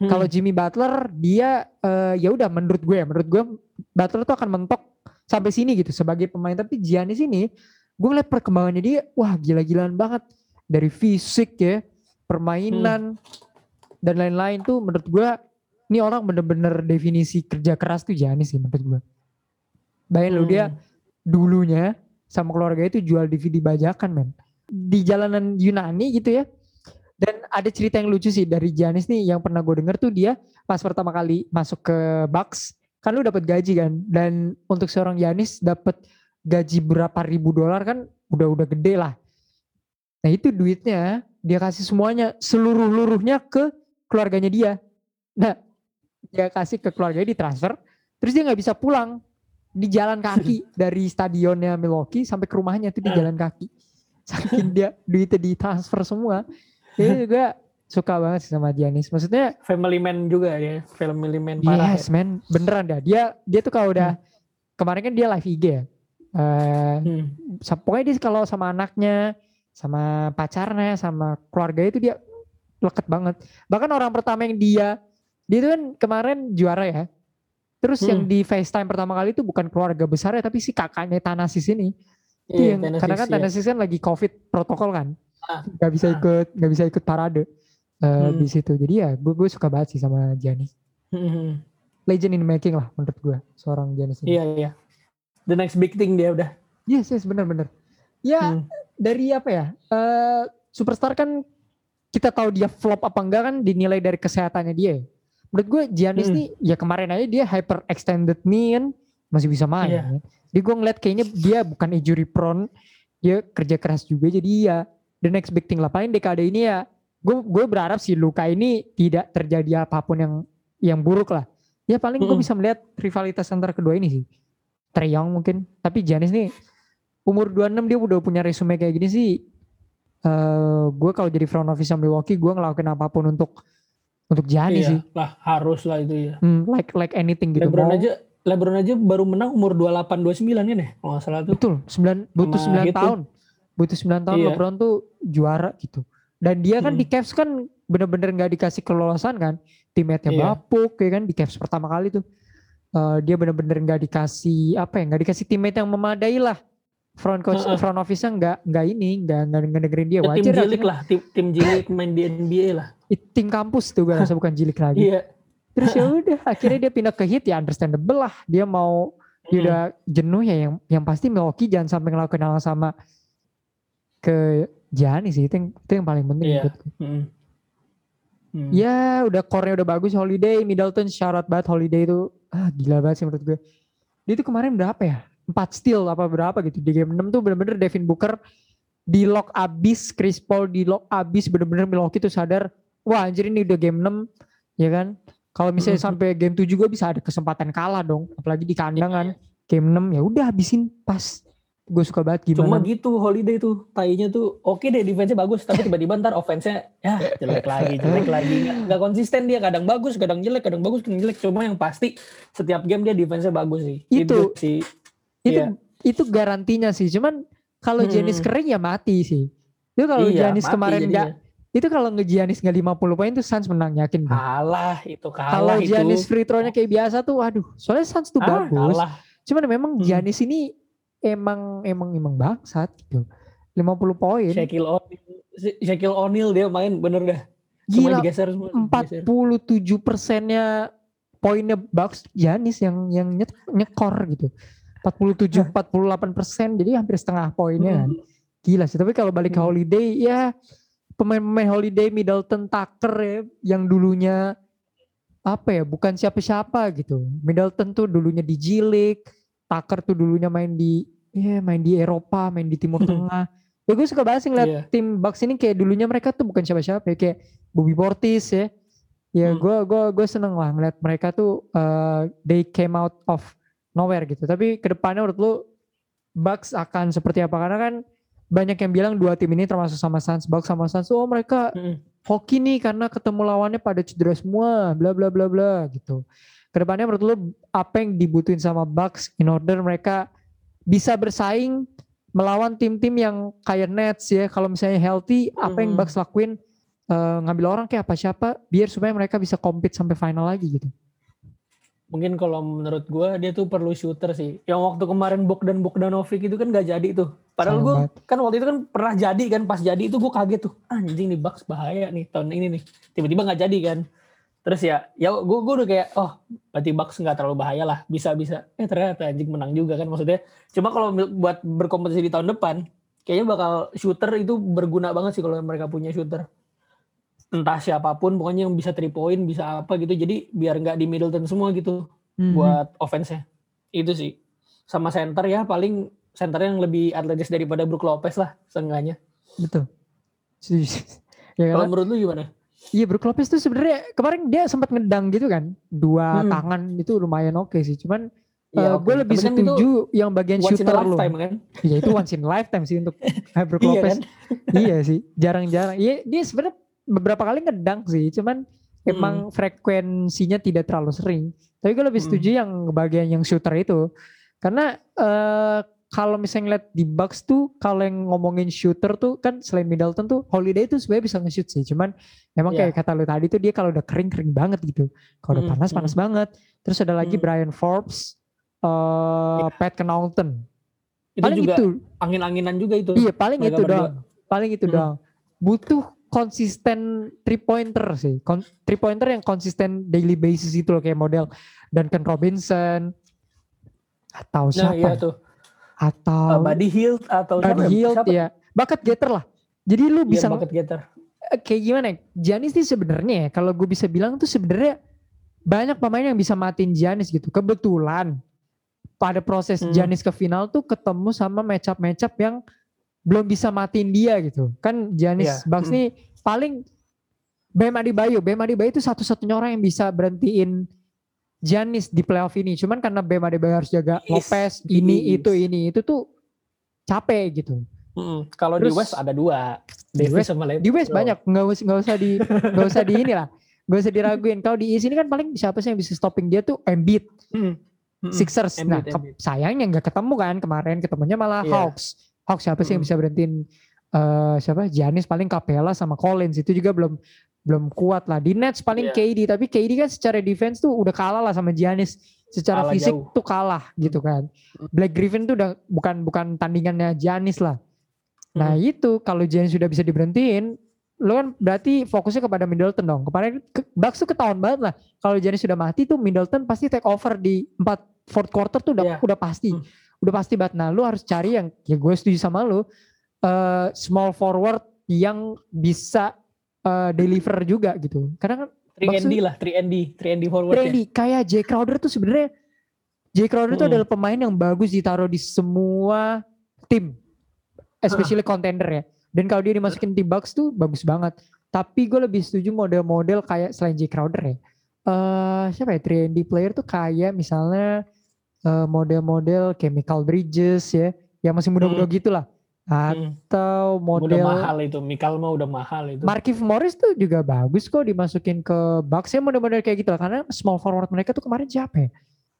Hmm. Kalau Jimmy Butler dia eh, ya udah menurut gue ya, menurut gue Butler tuh akan mentok sampai sini gitu sebagai pemain. Tapi Giannis ini gue ngeliat perkembangannya dia wah gila-gilaan banget. Dari fisik ya permainan dan lain-lain tuh menurut gue ini orang bener-bener definisi kerja keras tuh Giannis sih menurut gue bayangin lu dia Hmm. dulunya sama keluarga itu jual DVD bajakan men. Di jalanan Yunani gitu ya. Dan ada cerita yang lucu sih dari Giannis nih yang pernah gue denger tuh dia pas pertama kali masuk ke Bucks kan lu dapat gaji kan dan untuk seorang Giannis dapat gaji berapa ribu dolar kan udah udah gede lah. Nah itu duitnya dia kasih semuanya seluruh luruhnya ke keluarganya dia. Nah dia kasih ke keluarganya di transfer terus dia nggak bisa pulang di jalan kaki (laughs) dari stadionnya Milwaukee sampai ke rumahnya tuh di jalan kaki saking dia duitnya ditransfer semua Jadi juga suka banget sih sama Giannis maksudnya Family man juga ya, family man parah. yes man beneran dah dia dia tuh kalau udah kemarin kan dia live IG ya Eh, ya. Hmm. pokoknya dia kalau sama anaknya sama pacarnya sama keluarga itu dia leket banget bahkan orang pertama yang dia dia itu kan kemarin juara ya terus yang Hmm. di FaceTime pertama kali itu bukan keluarga besarnya tapi si kakaknya Thanasis ini Iya, yang karena kan ya. Thanasis kan lagi covid protokol kan Ah, nggak bisa ah. ikut nggak bisa ikut parade eh, Hmm. di situ jadi ya gue gue suka banget sih sama Giannis Hmm. legend in making lah menurut gue seorang Giannis ini Iya iya. The next big thing dia udah. yes yes benar-benar ya Hmm. dari apa ya eh superstar kan kita tahu dia flop apa enggak kan dinilai dari kesehatannya dia menurut gue Giannis Hmm. nih ya kemarin aja dia hyper extended knee kan masih bisa main Iya. ya. jadi gue ngeliat kayaknya dia bukan injury prone dia kerja keras juga jadi ya the next big thing lah paling dekade ini ya gue gue berharap si Luka ini tidak terjadi apa pun yang yang buruk lah. Ya paling gue bisa melihat rivalitas antara kedua ini sih. Trae Young mungkin. Tapi Giannis nih umur 26 dia udah punya resume kayak gini sih. Eh gue kalau jadi front office sama Milwaukee gue ngelakuin apa pun untuk untuk Giannis Iya, sih. lah harus lah itu ya. Hmm, like like anything gitu. LeBron Mau- aja LeBron aja baru menang umur 28 29 kan ya kalau nggak salah tuh. betul 9 butuh Sama 9 gitu. tahun. Butuh 9 tahun Iya. LeBron tuh juara gitu dan dia kan Hmm. di Cavs kan bener-bener nggak dikasih kelolosan kan teammate-nya Iya. bapuk ya kan di Cavs pertama kali tuh Eh, dia bener-bener nggak dikasih apa ya nggak dikasih teammate yang memadai lah front coach Heeh. front office-nya nggak nggak ini nggak nggak ngedengerin dia Ya, tim wajar jilik akhirnya- lah, tim, tim jilik main di NBA lah. Tim kampus tuh gue rasa bukan jilik lagi Iya. terus ya (laughs) udah akhirnya dia pindah ke hit ya understandable lah dia mau dia Hmm. udah jenuh ya yang yang pasti Milwaukee jangan sampai ngelakuin hal sama ke Giannis sih itu yang, itu yang paling penting Iya. menurutku. Hmm. Hmm. ya udah core-nya udah bagus Holiday Middleton syarat banget Holiday itu ah gila banget sih menurut gue dia tuh kemarin berapa ya 4 steal apa berapa gitu di game 6 tuh bener-bener Devin Booker di lock abis Chris Paul di lock abis bener-bener Milwaukee tuh sadar wah anjir ini udah game 6 ya kan kalau misalnya sampai game 7 juga bisa ada kesempatan kalah dong apalagi di kandang kan Iya. game 6 ya udah habisin pas gue suka banget Cuma gimana gitu Holiday tuh tainya tuh oke deh defense-nya bagus tapi tiba-tiba ntar offense-nya ya jelek lagi jelek lagi nggak, nggak konsisten dia kadang bagus kadang jelek kadang bagus kadang jelek cuma yang pasti setiap game dia defense-nya bagus sih Itu. sih itu Iya. itu garantinya sih cuman kalau Hmm. Giannis kering ya mati sih itu kalau iya, mati kemarin jadinya. itu kalau nge Giannis nggak 50 poin tuh Suns menang yakin gue. kalah itu kalah kalau itu Giannis free throw-nya kayak biasa tuh waduh soalnya Suns tuh Ah, bagus kalah cuman memang Hmm. Giannis ini emang emang emang bangsat gitu 50 poin Shaquille O'Neal Shaquille O'Neal dia main bener dah semua gila digeser semua digeser. 47 persennya poinnya Bucks Giannis yang yang nyet, nyekor gitu 47 48 persen jadi hampir setengah poinnya kan Hmm. gila sih tapi kalau balik ke Hmm. Holiday ya pemain-pemain Holiday Middleton Tucker ya yang dulunya apa ya bukan siapa-siapa gitu Middleton tuh dulunya di G-League Tucker tuh dulunya main di ya main di Eropa main di Timur (laughs) Tengah ya gue suka banget sih ngeliat Iya. tim Bucks ini kayak dulunya mereka tuh bukan siapa-siapa ya kayak Bobby Portis ya ya Hmm. gue gue gue seneng lah ngeliat mereka tuh uh, they came out of nowhere gitu tapi ke depannya menurut lu Bucks akan seperti apa karena kan banyak yang bilang dua tim ini termasuk sama Suns Bucks sama Suns oh mereka Mm-mm. hoki nih karena ketemu lawannya pada cedera semua bla bla bla bla gitu ke depannya menurut lu apa yang dibutuhin sama Bucks in order mereka bisa bersaing melawan tim-tim yang kayak Nets ya? Kalau misalnya healthy apa yang Hmm. Bucks lakuin Eh, ngambil orang kayak apa siapa biar supaya mereka bisa compete sampai final lagi gitu? Mungkin kalau menurut gua dia tuh perlu shooter sih. Yang waktu kemarin Bogdan Bogdanovic itu kan gak jadi tuh. Padahal gue kan waktu itu kan pernah jadi kan pas jadi itu gue kaget tuh anjing nih Bucks bahaya nih tahun ini nih. Tiba-tiba nggak jadi kan terus ya ya gue gue udah kayak oh berarti Bucks nggak terlalu bahaya lah bisa bisa eh ternyata anjing menang juga kan maksudnya cuma kalau buat berkompetisi di tahun depan kayaknya bakal shooter itu berguna banget sih kalau mereka punya shooter. Entah siapa pun, pokoknya yang bisa three point, bisa apa gitu. Jadi biar nggak di Middleton semua gitu Mhm. buat offense-nya. Itu sih. Sama center ya paling center yang lebih atletis daripada Brook Lopez lah seenggaknya. betul. (laughs) Ya Kalau menurut lu gimana? Iya Brook Lopez tuh sebenarnya kemarin dia sempat ngedang gitu kan, dua Hmm. tangan itu lumayan oke sih. Cuman Ya, gue oke. lebih Tapi kan setuju yang bagian shooter lo. lifetime kan? Iya itu once in lifetime sih untuk eh, (laughs) Brook Iya Lopez. kan? (laughs) iya sih, jarang-jarang. Iya dia sebenarnya beberapa kali ngedang sih, cuman emang frekuensinya tidak terlalu sering. Tapi gue lebih Hmm. setuju yang bagian yang shooter itu, karena eh, kalau misalnya ngeliat di Bucks tuh, kalau yang ngomongin shooter tuh kan selain Middleton tuh Holiday tuh sebenarnya bisa nge-shoot sih, cuman emang Iya. kayak kata lu tadi tuh dia kalau udah kering kering banget gitu, kalau udah Hmm, panas panas banget. Terus ada lagi Hmm. Brian Forbes, eh Pat Connaughton, Itu paling juga itu, angin-anginan juga itu. iya paling itu doang paling itu Hmm. doang butuh konsisten three pointer sih Kon three pointer yang konsisten daily basis itu loh kayak model Duncan Robinson atau Nah siapa iya ya? tuh. Atau Uh, Buddy Hield atau Buddy siapa ya? Siapa? ya bucket getter lah jadi lu Iya, bisa bucket getter. eh, kayak gimana ya Giannis sih sebenarnya ya kalau gue bisa bilang tuh sebenarnya banyak pemain yang bisa matiin Giannis gitu kebetulan pada proses Hmm. Giannis ke final tuh ketemu sama match up match up yang belum bisa matiin dia gitu kan Giannis Iya, Bucks hmm. nih paling Bam Adebayo Bam Adebayo itu satu-satunya orang yang bisa berhentiin Giannis di playoff ini cuman karena Bam Adebayo harus jaga Is, Lopez ini is. itu ini itu tuh capek gitu Mm-mm. Kalau di West ada dua. di West sama Lebron. di West banyak nggak usah nggak usah di nggak usah di ini lah nggak usah diraguin kalau di East ini kan paling siapa sih yang bisa stopping dia tuh Embiid Mm. Mm-mm. Sixers nah Embiid, sayangnya nggak ketemu kan kemarin ketemunya malah Iya. Hawks Hawks siapa sih yang Mm. bisa berhentiin eh siapa Giannis paling Capella sama Collins itu juga belum belum kuat lah di Nets paling Iya. KD tapi KD kan secara defense tuh udah kalah lah sama Giannis secara Kalah fisik jauh. tuh kalah gitu kan Black Griffin tuh udah bukan bukan tandingannya Giannis lah Nah Hmm. itu kalau Giannis sudah bisa diberhentiin, lo kan berarti fokusnya kepada Middleton dong. Kemarin ke, Bucks tuh ketahuan banget lah. Kalau Giannis sudah mati tuh Middleton pasti take over di 4 fourth quarter tuh udah Iya. udah pasti. Hmm. Udah pasti banget. Nah lu harus cari yang ya gue setuju sama lu eh, small forward yang bisa eh, deliver juga gitu. Karena kan 3 ND lah, 3 ND, 3 ND forward ya. Brady kayak Jay Crowder tuh sebenarnya Jay Crowder tuh Hmm. adalah pemain yang bagus ditaruh di semua tim, especially contender ya. Dan kalau dia dimasukin di Bucks tuh bagus banget. Tapi gue lebih setuju model-model kayak selain Jay Crowder ya. Eh siapa ya 3D player tuh kayak misalnya eh, model-model kayak Michael Bridges ya, yang masih muda-muda gitu lah. Hmm. Atau Udah model mahal itu, Mikal mah udah mahal itu. Markif Morris tuh juga bagus kok dimasukin ke Bucks ya model-model kayak gitu lah karena small forward mereka tuh kemarin siapa ya?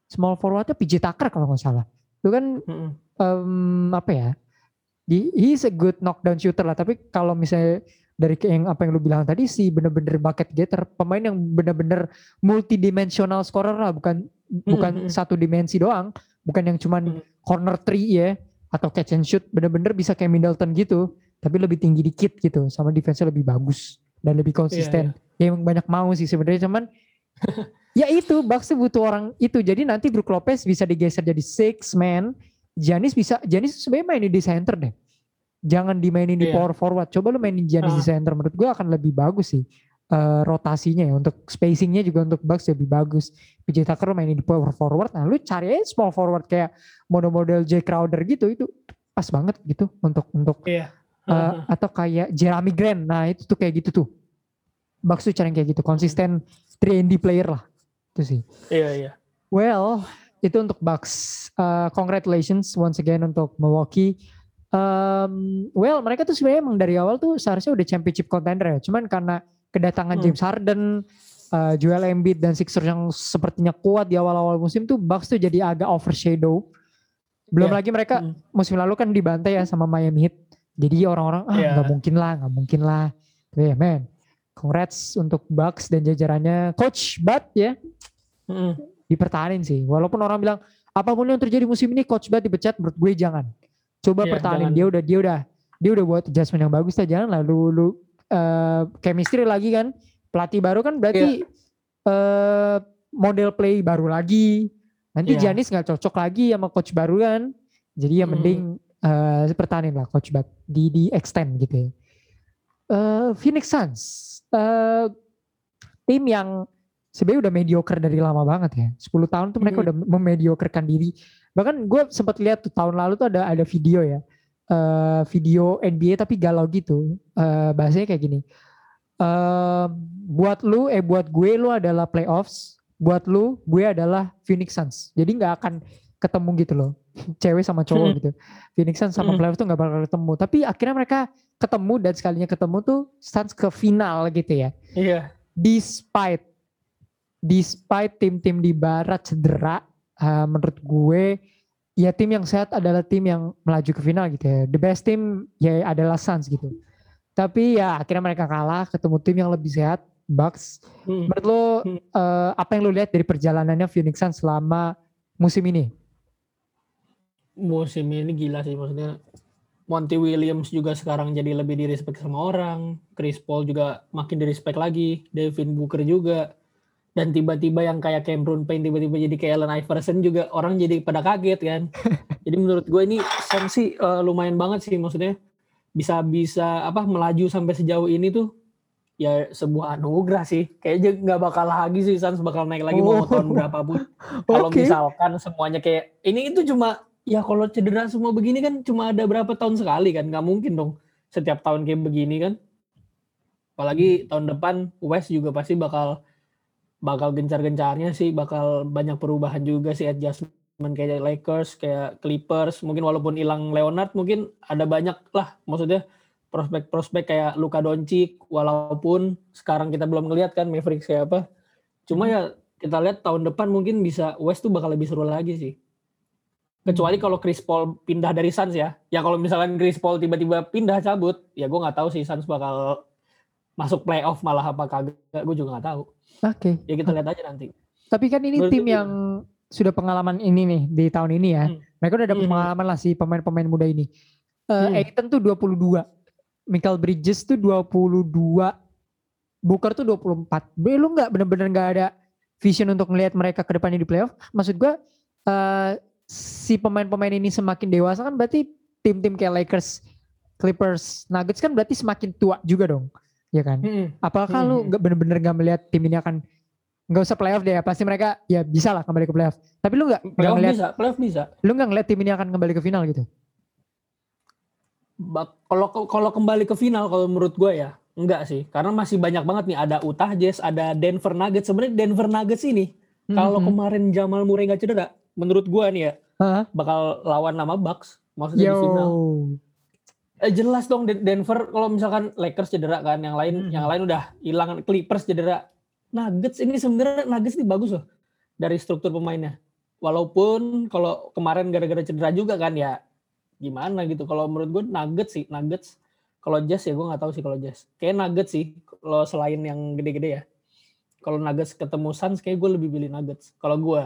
Small forwardnya PJ Tucker kalau nggak salah. Itu kan Mm-mm. em, apa ya? He's a good knockdown shooter lah. Tapi kalau misalnya dari yang apa yang lu bilang tadi sih bener-bener bucket getter, pemain yang bener-bener multidimensional scorer lah, bukan bukan mm, mm. satu dimensi doang, bukan yang cuman Mm. corner three ya atau catch and shoot, bener-bener bisa kayak Middleton gitu, tapi lebih tinggi dikit gitu, sama defense-nya lebih bagus dan lebih konsisten. Ya emang banyak mau sih sebenarnya cuman (laughs) ya itu Bucks tuh butuh orang itu. Jadi nanti Brook Lopez bisa digeser jadi six man. Giannis bisa Giannis sebenarnya mainin di center deh. Jangan dimainin di Iya. power forward. Coba lu mainin Giannis di Ah. center menurut gua akan lebih bagus sih. Eh, rotasinya ya untuk spacingnya juga untuk Bucks lebih bagus. PJ Tucker mainin di power forward. Nah lu cari aja small forward kayak model-model Jay Crowder gitu itu pas banget gitu untuk untuk Iya. Uh, atau kayak Jeremy Grant. Nah itu tuh kayak gitu tuh. Bucks tuh yang kayak gitu. Konsisten 3D player lah. Itu sih. Iya, iya. Well, itu untuk Bucks. Uh, congratulations once again untuk Milwaukee. Um, well, mereka tuh sebenarnya emang dari awal tuh seharusnya udah championship contender ya. Cuman karena kedatangan Hmm. James Harden, uh, Joel Embiid dan Sixers yang sepertinya kuat di awal-awal musim tuh Bucks tuh jadi agak overshadow. Belum Iya. lagi mereka Mm. musim lalu kan dibantai ya sama Miami Heat. Jadi orang-orang ah nggak mungkin lah, nggak mungkin lah. Tapi ya man, congrats untuk Bucks dan jajarannya Coach Bud ya Mm-mm. dipertahanin sih. Walaupun orang bilang apa pun yang terjadi musim ini Coach Bud dipecat, menurut gue jangan. Coba Iya, pertahanin jangan. dia udah dia udah dia udah buat adjustment yang bagus lah jangan lah lu lu eh, chemistry lagi kan pelatih baru kan berarti eh, model play baru lagi. Nanti Iya. Janis nggak cocok lagi sama coach baru kan. Jadi ya Hmm. mending uh, pertahanin lah coach Bud di di extend gitu ya. Uh, Phoenix Suns uh, tim yang sebenarnya udah mediocre dari lama banget ya. 10 tahun tuh mereka Mhm. udah memediocrekan diri. Bahkan gue sempat lihat tuh tahun lalu tuh ada ada video ya. Eh, video NBA tapi galau gitu. Eh, bahasanya kayak gini. Eh, buat lu eh buat gue lu adalah playoffs, buat lu gue adalah Phoenix Suns. Jadi nggak akan ketemu gitu loh. (laughs) Cewek sama cowok Hmm. gitu. Phoenix Suns sama Hmm. playoffs tuh nggak bakal ketemu. Tapi akhirnya mereka ketemu dan sekalinya ketemu tuh Suns ke final gitu ya Iya. despite despite tim-tim di barat cedera uh, menurut gue ya tim yang sehat adalah tim yang melaju ke final gitu ya. The best team ya adalah Suns gitu. Tapi ya akhirnya mereka kalah ketemu tim yang lebih sehat Bucks. Hmm. menurut lo Hmm. uh, apa yang lo lihat dari perjalanannya Phoenix Suns selama musim ini? Musim ini gila sih maksudnya Monty Williams juga sekarang jadi lebih di respect sama orang. Chris Paul juga makin di respect lagi. Devin Booker juga dan tiba-tiba yang kayak Cameron Payne tiba-tiba jadi kayak Allen Iverson juga orang jadi pada kaget kan? (laughs) Jadi menurut gue ini Suns sih eh, lumayan banget sih maksudnya. Bisa bisa apa melaju sampai sejauh ini tuh ya sebuah anugerah sih. Kayaknya nggak bakal lagi sih Suns bakal naik lagi Oh. mau tahun berapapun. (laughs) Kalau Oke. misalkan semuanya kayak ini itu cuma ya kalau cedera semua begini kan cuma ada berapa tahun sekali kan? Nggak mungkin dong setiap tahun kayak begini kan. Apalagi tahun depan West juga pasti bakal bakal gencar-gencarnya sih bakal banyak perubahan juga sih adjustment kayak Lakers kayak Clippers mungkin walaupun hilang Leonard mungkin ada banyak lah maksudnya prospek-prospek kayak Luka Doncic walaupun sekarang kita belum ngelihat kan Mavericks kayak apa. Cuma ya kita lihat tahun depan mungkin bisa West tuh bakal lebih seru lagi sih. Kecuali kalau Chris Paul pindah dari Suns ya. Ya kalau misalkan Chris Paul tiba-tiba pindah cabut ya gue nggak tahu sih Suns bakal masuk playoff malah apa kagak gue juga nggak tahu oke ya kita lihat aja nanti Tapi kan ini Menurut tim gue yang sudah pengalaman ini nih di tahun ini ya. Hmm. Mereka udah dapat Mhm. pengalaman lah si pemain-pemain muda ini. Eh Hmm. Aiton tuh 22. Michael Bridges tuh 22. Booker tuh 24. Be, lu nggak bener-bener nggak ada vision untuk ngelihat mereka ke depannya di playoff. Maksud gua eh si pemain-pemain ini semakin dewasa kan berarti tim-tim kayak Lakers, Clippers, Nuggets kan berarti semakin tua juga dong. Ya kan? Apakah lu Hmm. nggak bener-bener nggak melihat tim ini akan nggak usah playoff deh ya pasti mereka ya bisa lah kembali ke playoff. Tapi lu nggak nggak ngeliat bisa playoff bisa lu nggak ngeliat tim ini akan kembali ke final gitu? Kalau kalau kembali ke final kalau menurut gue ya enggak sih karena masih banyak banget nih ada Utah Jazz ada Denver Nuggets sebenarnya Denver Nuggets ini kalau Mhm. kemarin Jamal Murray nggak cedera menurut gue nih ya Hah? bakal lawan nama Bucks maksudnya Yo. di final eh, jelas dong Den- Denver kalau misalkan Lakers cedera kan yang lain Mhm. yang lain udah hilang Clippers cedera. Nuggets ini sebenarnya Nuggets ini bagus loh dari struktur pemainnya. Walaupun kalau kemarin gara-gara cedera juga kan ya gimana gitu. Kalau menurut gue Nuggets sih Nuggets. Kalau Jazz ya gue nggak tahu sih kalau Jazz. Kayak Nuggets sih kalau selain yang gede-gede ya. Kalau Nuggets ketemu Suns kayak gue lebih pilih Nuggets kalau gue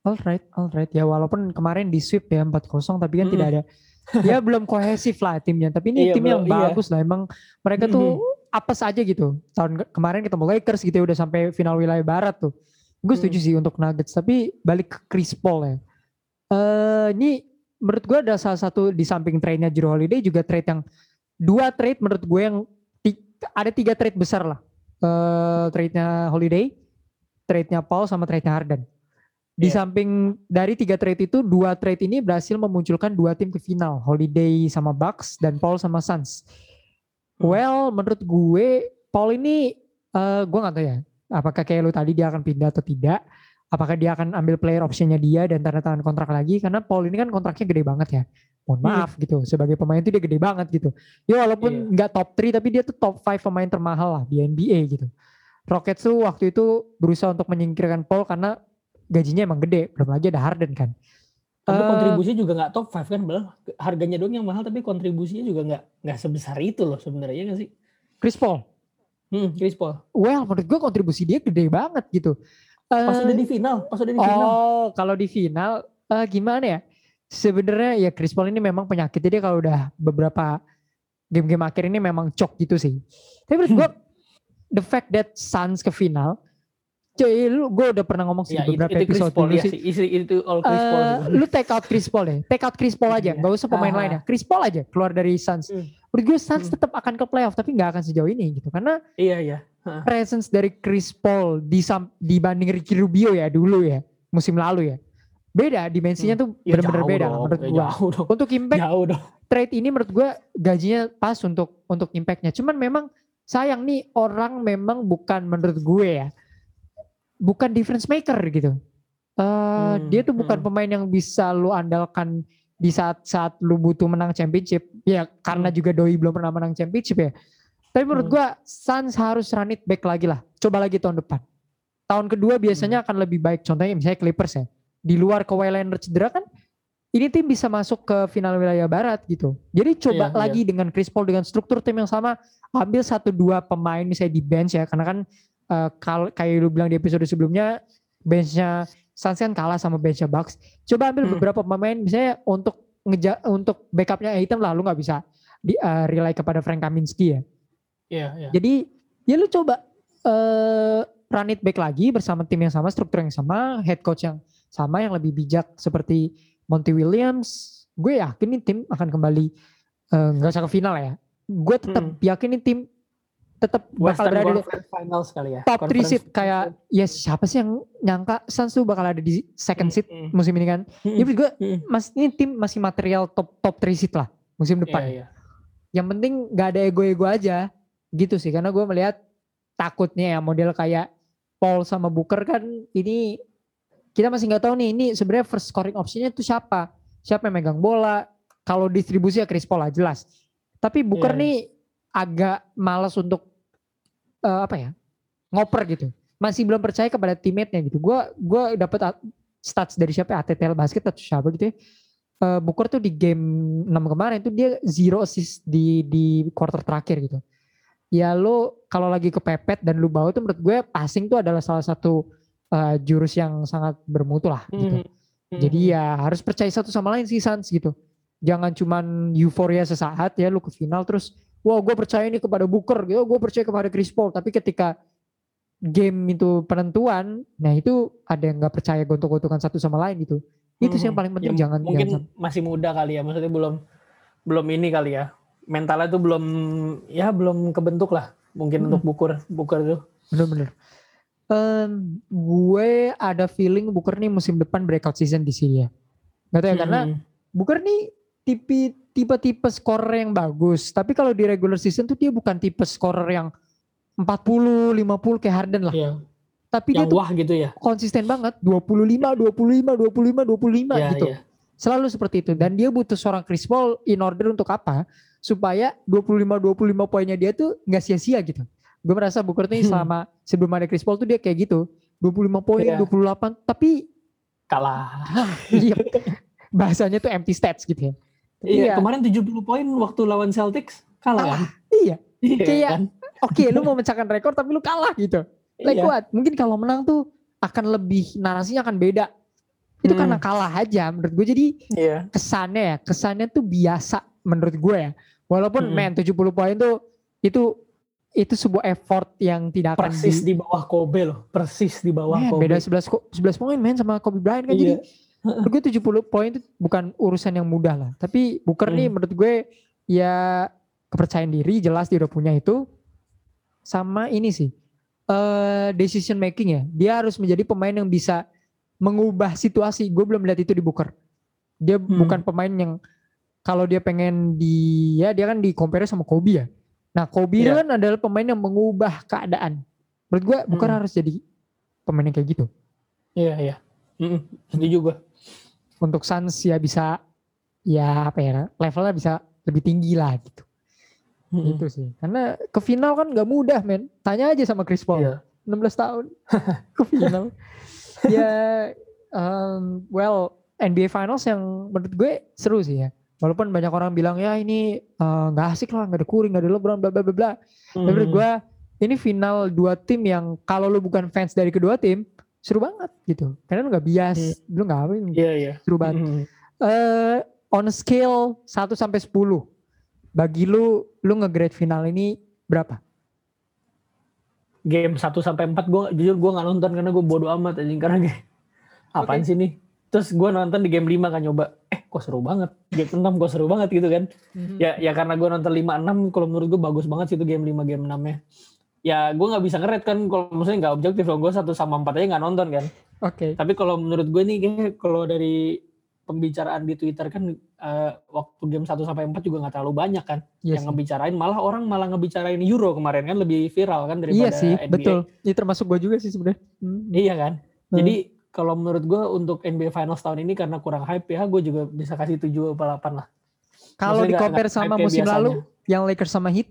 Alright, alright. Ya walaupun kemarin di sweep ya 4-0 tapi kan Mm. tidak ada ya belum kohesif lah timnya. Tapi ini Iya, tim yang iya. bagus lah. Emang mereka tuh apes aja gitu. Tahun ke- kemarin ketemu Lakers gitu ya udah sampai final wilayah barat tuh. Gue setuju Hmm. sih untuk Nuggets. Tapi balik ke Chris Paul ya. Eh ini menurut gue ada salah satu di samping trade-nya Jrue Holiday juga trade yang dua trade menurut gue yang ada tiga trade besar lah. Eh trade-nya Holiday, trade-nya Paul sama trade-nya Harden. Di Iya. samping dari tiga trade itu, dua trade ini berhasil memunculkan dua tim ke final. Holiday sama Bucks dan Paul sama Suns. Hmm. Well, menurut gue, Paul ini, eh gue gak tahu ya. Apakah kayak lu tadi dia akan pindah atau tidak. Apakah dia akan ambil player optionnya dia dan tanda tangan kontrak lagi. Karena Paul ini kan kontraknya gede banget ya. Mohon Hmm. maaf gitu. Sebagai pemain itu dia gede banget gitu. Ya walaupun nggak top 3 tapi dia tuh top 5 pemain termahal lah di NBA gitu. Rockets tuh waktu itu berusaha untuk menyingkirkan Paul karena gajinya emang gede. Belum lagi ada Harden kan. Tapi Eh, kontribusinya juga nggak top 5 kan, Bel. Harganya doang yang mahal tapi kontribusinya juga nggak nggak sebesar itu loh sebenarnya nggak sih? Chris Paul. Hmm, Chris Paul. Well, menurut gue kontribusi dia gede banget gitu. Pas Eh, udah di final, pas udah di final. oh, kalau di final eh, gimana ya? Sebenarnya ya Chris Paul ini memang penyakitnya dia kalau udah beberapa game-game akhir ini memang cok gitu sih. Tapi menurut gue (laughs) the fact that Suns ke final Cuy, lu gue udah pernah ngomong sih Ya, di itu, beberapa itu Chris episode Paul dulu ya sih. sih. Isi- Itu all Chris Paul. Eh, sih. lu take out Chris Paul deh. Take out Chris Paul aja. Iya. Gak usah pemain Ah. lainnya. Chris Paul aja keluar dari Suns. Hmm. Menurut gue Suns Hmm. tetap akan ke playoff tapi nggak akan sejauh ini gitu. Karena Iya iya. presence dari Chris Paul di dibanding Ricky Rubio ya dulu ya musim lalu ya. Beda dimensinya tuh Ya, bener-bener jauh beda dong, menurut ya, gua. Jauh dong. Untuk impact Jauh dong. trade ini menurut gue gajinya pas untuk untuk impactnya. Cuman memang sayang nih orang memang bukan menurut gue ya, bukan difference maker gitu. Eh Hmm, dia tuh bukan hmm. pemain yang bisa lu andalkan di saat-saat lu butuh menang championship. Ya karena juga Doi belum pernah menang championship ya. Tapi menurut Hmm. gue Suns harus run it back lagi lah. Coba lagi tahun depan. Tahun kedua Hmm. biasanya akan lebih baik. Contohnya misalnya Clippers ya. Di luar Kawhi Leonard cedera kan ini tim bisa masuk ke final wilayah barat gitu. Jadi coba Iya, lagi dengan Chris Paul dengan struktur tim yang sama, ambil satu dua pemain misalnya di bench ya, karena kan eh, kalau kayak lu bilang di episode sebelumnya, benchnya Suns kan kalah sama benchnya Bucks. Coba ambil Hmm. beberapa pemain misalnya untuk ngeja untuk backupnya item lah, lu nggak bisa di eh, rely kepada Frank Kaminsky ya. Iya iya. Jadi ya lu coba eh run it back lagi bersama tim yang sama, struktur yang sama, head coach yang sama yang lebih bijak seperti Monty Williams. Gue yakin nih tim akan kembali nggak usah ke final ya. Gue tetap Hmm. yakin nih tim tetap bakal berada di Conference Finals kali ya. top 3 Conference seed kayak ya siapa sih yang nyangka Suns tuh bakal ada di second seed Hmm, hmm, musim ini kan. hmm, Ya menurut gue hmm. mas ini tim masih material top top 3 seed lah musim depan. Iya iya. Yang penting gak ada ego-ego aja gitu sih karena gue melihat takutnya ya model kayak Paul sama Booker kan ini kita masih nggak tahu nih ini sebenarnya first scoring optionnya tuh siapa siapa yang megang bola kalau distribusi ya Chris Paul lah jelas tapi Booker Iya, nih agak malas untuk eh, apa ya ngoper gitu masih belum percaya kepada teammate-nya gitu gue gue dapat at- stats dari siapa ya, ATTL basket atau siapa gitu ya Eh, Booker tuh di game 6 kemarin tuh dia zero assist di di quarter terakhir gitu. Ya lo kalau lagi kepepet dan lu bawa tuh menurut gue passing tuh adalah salah satu eh, jurus yang sangat bermutu lah gitu. Hmm, hmm, Jadi ya harus percaya satu sama lain sih Suns gitu. Jangan cuman euforia sesaat ya lu ke final terus wah gue percaya ini kepada Booker gitu, gue percaya kepada Chris Paul. Tapi ketika game itu penentuan, nah itu ada yang nggak percaya gontok-gontokan satu sama lain gitu. Itu sih yang paling penting Ya, jangan mungkin jangan masih muda kali ya maksudnya belum belum ini kali ya mentalnya tuh belum ya belum kebentuk lah mungkin Hmm. untuk bukur bukur tuh Bener-bener. Em, gue ada feeling Booker nih musim depan breakout season di sini ya. Gak tau ya karena Hmm. Booker nih tipe tipe-tipe scorer yang bagus. Tapi kalau di regular season tuh dia bukan tipe scorer yang 40, 50 kayak Harden lah. Iya, Tapi dia yang tuh wah gitu ya konsisten banget. 25, 25, 25, 25 Iya, gitu. iya. Selalu seperti itu. Dan dia butuh seorang Chris Paul in order untuk apa? Supaya 25-25 poinnya dia tuh nggak sia-sia gitu. Gue merasa Booker nih Hmm. selama sebelum ada Chris Paul tuh dia kayak gitu. 25 poin, Iya. 28. Tapi kalah (laughs) iya, bahasanya tuh empty stats gitu ya. Iya ya, kemarin 70 poin waktu lawan Celtics kalah kan iya. Iya Kayak- kan? Oke, lu mau memecahkan rekor tapi lu kalah gitu. Like Iya. what? Mungkin kalau menang tuh akan lebih narasinya akan beda. Itu Hmm. karena kalah aja menurut gue. Jadi iya kesannya ya, kesannya tuh biasa menurut gue ya. Walaupun Mm-mm. men 70 poin tuh itu itu sebuah effort yang tidak akan persis di, di bawah Kobe loh persis di bawah Men, Kobe beda 11 ko- 11 poin men sama Kobe Bryant kan. Jadi iya menurut gue 70 poin itu bukan urusan yang mudah lah. Tapi Booker nih Hmm. menurut gue ya kepercayaan diri jelas dia udah punya itu. Sama ini sih eh decision making ya. Dia harus menjadi pemain yang bisa mengubah situasi. Gue belum lihat itu di Booker. Dia Hmm. bukan pemain yang kalau dia pengen di ya dia kan di compare sama Kobe ya. Nah Kobe Iya. kan adalah pemain yang mengubah keadaan. Menurut gue Booker Hmm. harus jadi pemain yang kayak gitu. iya iya Mm-mm, setuju gue untuk Suns ya bisa ya apa ya levelnya bisa lebih tinggi lah gitu. Mm-mm. Itu sih. Karena ke final kan gak mudah men. Tanya aja sama Chris Paul. Iya. 16 tahun (laughs) ke final. ya um, well NBA Finals yang menurut gue seru sih ya. Walaupun banyak orang bilang ya ini eh, nggak asik lah, nggak ada Curry, nggak ada LeBron, bla bla bla bla. Tapi menurut gue ini final dua tim yang kalau lu bukan fans dari kedua tim seru banget gitu. Karena lu nggak bias, lu nggak apa iya iya seru banget. Mm-mm. eh on a scale 1 sampai 10 bagi lu lu nge-grade final ini berapa? game 1 sampai 4 gue jujur gue nggak nonton karena gue bodo amat anjing karena kayak apaan Oke. sih nih terus gue nonton di game 5 kan nyoba eh kok seru banget game 6 kok seru banget gitu kan ya ya karena gue nonton 5 6 kalau menurut gue bagus banget sih itu game 5 game 6 nya ya gue nggak bisa ngeret kan kalau maksudnya nggak objektif loh gue satu sama empat aja nggak nonton kan Oke. tapi kalau menurut gue nih kayak kalau dari pembicaraan di Twitter kan eh, waktu game 1 sampai 4 juga nggak terlalu banyak kan Iya yang ngebicarain malah orang malah ngebicarain Euro kemarin kan lebih viral kan daripada Iya sih, NBA. betul. Ini termasuk gue juga sih sebenarnya. Hmm. Iya kan. Hmm. Jadi kalau menurut gue untuk NBA Finals tahun ini karena kurang hype ya, gue juga bisa kasih 7 atau 8 lah. Kalau di compare sama musim biasanya. lalu, yang Lakers sama Heat,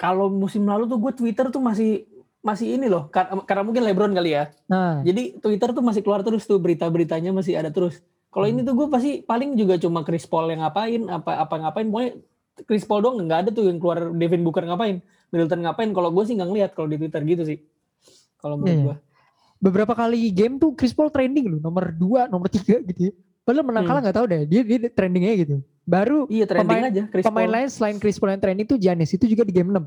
Kalau musim lalu tuh gue Twitter tuh masih masih ini loh, kar- karena mungkin LeBron kali ya. nah Jadi Twitter tuh masih keluar terus tuh berita-beritanya masih ada terus. Kalau Hmm. ini tuh gue pasti paling juga cuma Chris Paul yang ngapain, apa apa ngapain, pokoknya Chris Paul doang nggak ada tuh yang keluar Devin Booker ngapain, Middleton ngapain. Kalau gue sih nggak ngeliat kalau di Twitter gitu sih. Kalau menurut Iya. gue. beberapa kali game tuh Chris Paul trending loh, nomor 2, nomor 3 gitu ya. Padahal menang Hmm. kalah nggak tahu deh, dia dia trendingnya gitu. Baru Iya Pemain- aja Chris pemain Paul. lain selain Chris Paul yang trending tuh Giannis itu juga di game 6.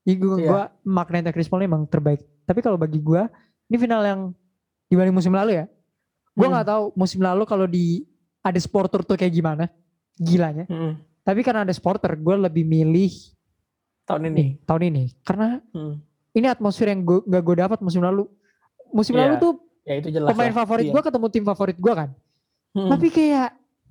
Jadi gue Iya. gua maknanya Chris Paul emang terbaik. Tapi kalau bagi gue ini final yang dibanding musim lalu ya. Gue Hmm. nggak tahu musim lalu kalau di ada sporter tuh kayak gimana gilanya. Mm-mm. Tapi karena ada sporter, gue lebih milih tahun ini. nih tahun ini karena Hmm. ini atmosfer yang gue gak gue dapat musim lalu. Musim Iya, lalu tuh Ya itu jelas. pemain lah. favorit Iya. gue ketemu tim favorit gue kan. Hmm. Tapi kayak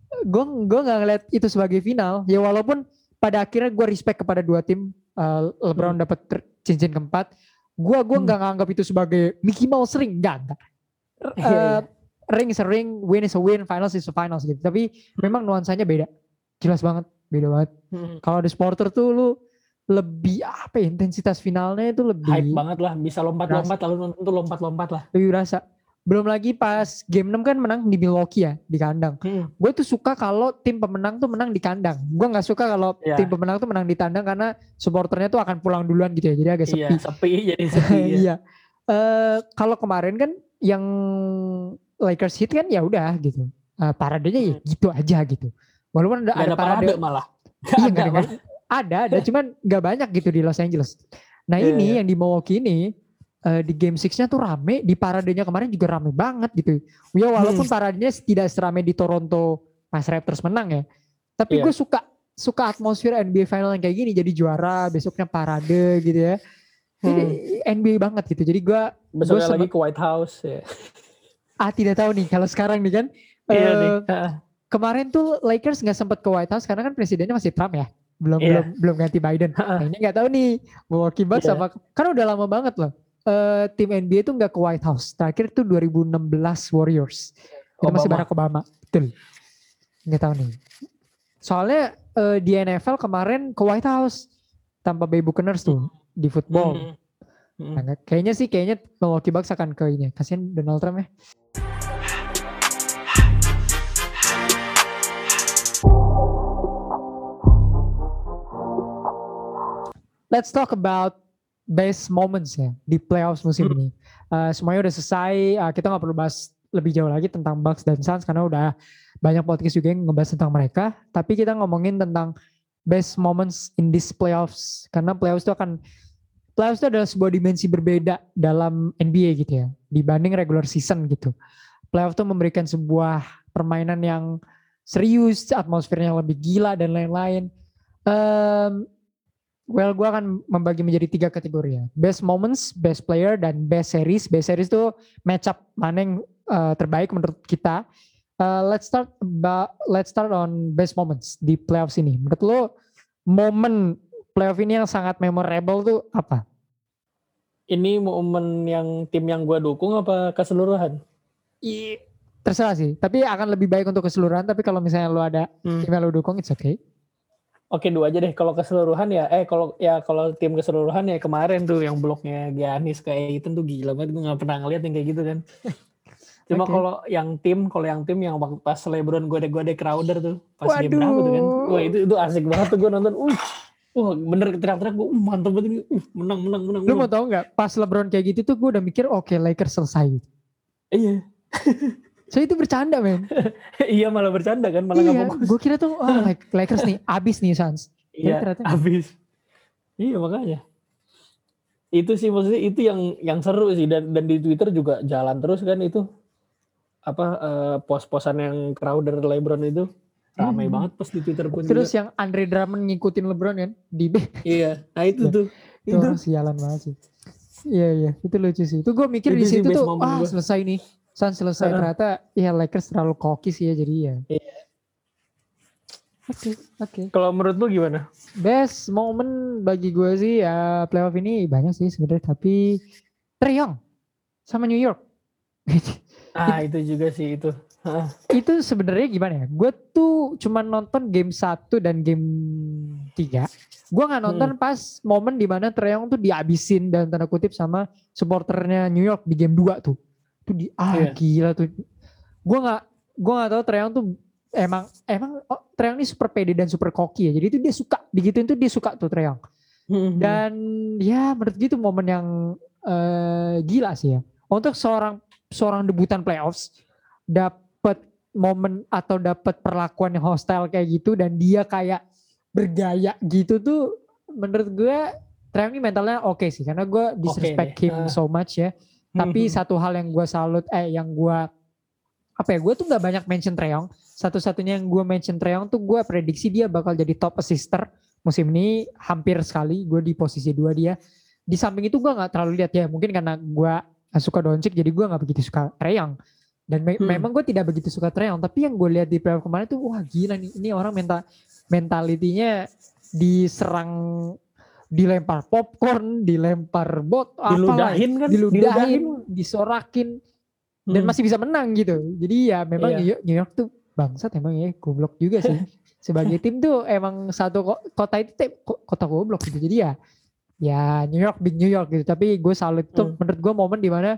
gue gue nggak ngeliat itu sebagai final. Ya walaupun pada akhirnya gue respect kepada dua tim. Uh, LeBron dapat ter- cincin keempat. Gue gua Hmm. nggak nganggap itu sebagai Mickey Mouse ring. Iya, iya. Uh, ring is a ring, win is a win, finals is a finals gitu. Tapi memang nuansanya beda. Jelas banget, beda banget. Hmm. Kalau ada supporter tuh lu lebih apa ya intensitas finalnya itu lebih hype banget lah bisa lompat-lompat lalu nonton tuh lompat-lompat lah lebih berasa. Belum lagi pas game 6 kan menang di Milwaukee ya di kandang. gue tuh suka kalau tim pemenang tuh menang di kandang. Gue nggak suka kalau Iya. tim pemenang tuh menang di tandang karena supporternya tuh akan pulang duluan gitu ya. Jadi agak iya sepi. sepi jadi sepi (laughs) ya. Iya. Eh, kalau kemarin kan yang Lakers hit kan ya udah gitu. Eh, paradenya ya gitu aja gitu. Walaupun ada, Gak ada ada parade parade, malah Iya, Gak nggak ada ada, ada, ada, cuman nggak banyak gitu di Los Angeles. Nah Iya, ini iya. yang di Milwaukee ini eh, di game 6-nya tuh rame, di paradenya kemarin juga rame banget gitu. Ya walaupun Hmm. paradenya tidak serame di Toronto pas Raptors menang ya. Tapi Iya. gue suka suka atmosfer NBA final yang kayak gini jadi juara besoknya parade gitu ya. Jadi NBA banget gitu. Jadi gue besoknya Gua lagi ke White House ya (laughs) ah tidak tahu nih kalau sekarang nih kan. iya eh, nih kemarin tuh Lakers nggak sempat ke White House karena kan presidennya masih Trump ya. Belum Iya. belum belum ganti Biden. Nah, ini nggak tahu nih Milwaukee Bucks Iya. apa kan udah lama banget loh. Eh, tim NBA tuh nggak ke White House. Terakhir tuh 2016 Warriors. Itu masih Obama. Barack Obama. Betul. Nggak tahu nih. Soalnya eh, di NFL kemarin ke White House tanpa Bay Buccaneers tuh di football. Hmm. Hmm. Nah, kayaknya sih kayaknya Milwaukee Bucks akan ke ini. Kasihan Donald Trump ya. Let's talk about best moments ya di playoffs musim Hmm. ini. Uh, semuanya udah selesai. Uh, kita nggak perlu bahas lebih jauh lagi tentang Bucks dan Suns karena udah banyak podcast juga yang ngebahas tentang mereka. Tapi kita ngomongin tentang best moments in this playoffs karena playoffs itu akan playoffs itu adalah sebuah dimensi berbeda dalam NBA gitu ya dibanding regular season gitu. Playoff itu memberikan sebuah permainan yang serius, atmosfernya lebih gila dan lain-lain. Em, well, gue akan membagi menjadi tiga kategori ya. Best moments, best player, dan best series. Best series itu match up mana yang eh, terbaik menurut kita. Eh, let's start about, let's start on best moments di playoffs ini. Menurut lo momen playoff ini yang sangat memorable tuh apa? ini momen yang tim yang gue dukung apa keseluruhan Iya, terserah sih. Tapi akan lebih baik untuk keseluruhan. Tapi kalau misalnya lo ada Hmm. tim yang lo dukung, it's okay. Oke dua aja deh kalau keseluruhan ya eh kalau ya kalau tim keseluruhan ya kemarin tuh yang bloknya Giannis ke Aiton tuh gila banget gue nggak pernah ngeliat yang kayak gitu kan. Cuma Oke. kalau yang tim kalau yang tim yang pas LeBron gue gue Crowder tuh pas game Waduh. berapa tuh kan. Wah itu itu asik banget tuh gue nonton. Uh, wah bener teriak-teriak gue uh, mantap banget ini. Uh, menang menang menang. Menang. mau tau nggak? Pas LeBron kayak gitu tuh gue udah mikir, oke Lakers selesai. Iya. (laughs) So itu bercanda men. (laughs) iya malah bercanda kan malah iya, fokus. gue kira tuh oh, Lak- Lakers nih abis nih Suns. Iya ternyata- habis. Iya makanya. itu sih maksudnya itu yang yang seru sih dan dan di Twitter juga jalan terus kan itu apa uh, pos-posan yang Crowder LeBron itu ramai hmm. banget pas di Twitter pun terus juga. yang Andre Drummond ngikutin LeBron kan di B iya nah itu ya. tuh itu, itu. sialan banget sih iya iya itu lucu sih itu gue mikir itu di situ tuh ah gue. selesai nih San selesai uh. ternyata ya Lakers terlalu koki sih ya jadi ya iya. Oke, okay, oke. Okay. Kalau menurut lu gimana? Best moment bagi gue sih ya playoff ini banyak sih sebenarnya tapi Treyong sama New York. ah itu juga sih itu. itu sebenarnya gimana ya? Gue tuh cuma nonton game 1 dan game 3. Gue nggak nonton hmm. pas momen di mana Treyong tuh dihabisin dan tanda kutip sama supporternya New York di game 2 tuh. Itu di ah yeah. gila tuh. Gue nggak gue nggak tahu Treyong tuh emang emang oh, Treyang ini super pede dan super koki ya. Jadi itu dia suka digituin tuh dia suka tuh Treyang. Mm-hmm. Dan ya menurut gitu momen yang uh, gila sih ya. Untuk seorang seorang debutan playoffs dapat momen atau dapat perlakuan yang hostile kayak gitu dan dia kayak bergaya gitu tuh menurut gue Treyang ini mentalnya oke okay sih karena gue disrespect okay, him uh. so much ya. Tapi mm-hmm. satu hal yang gue salut eh yang gue apa ya gue tuh nggak banyak mention Treyong satu-satunya yang gue mention Treyong tuh gue prediksi dia bakal jadi top assister musim ini hampir sekali gue di posisi dua dia di samping itu gue nggak terlalu lihat ya mungkin karena gue suka Doncic jadi gue nggak begitu suka Treyong dan me hmm. memang gue tidak begitu suka Treyong tapi yang gue lihat di playoff kemarin tuh wah gila nih ini orang mental mentalitinya diserang dilempar popcorn, dilempar bot, diludahin kan, diludahin, diludahin, disorakin, dan hmm. masih bisa menang gitu. Jadi ya memang iya. New York tuh bangsat emang ya goblok juga sih. (laughs) Sebagai tim tuh emang satu kota itu kota goblok gitu. Jadi ya ya New York big New York gitu. Tapi gue salut tuh hmm. menurut gue momen di mana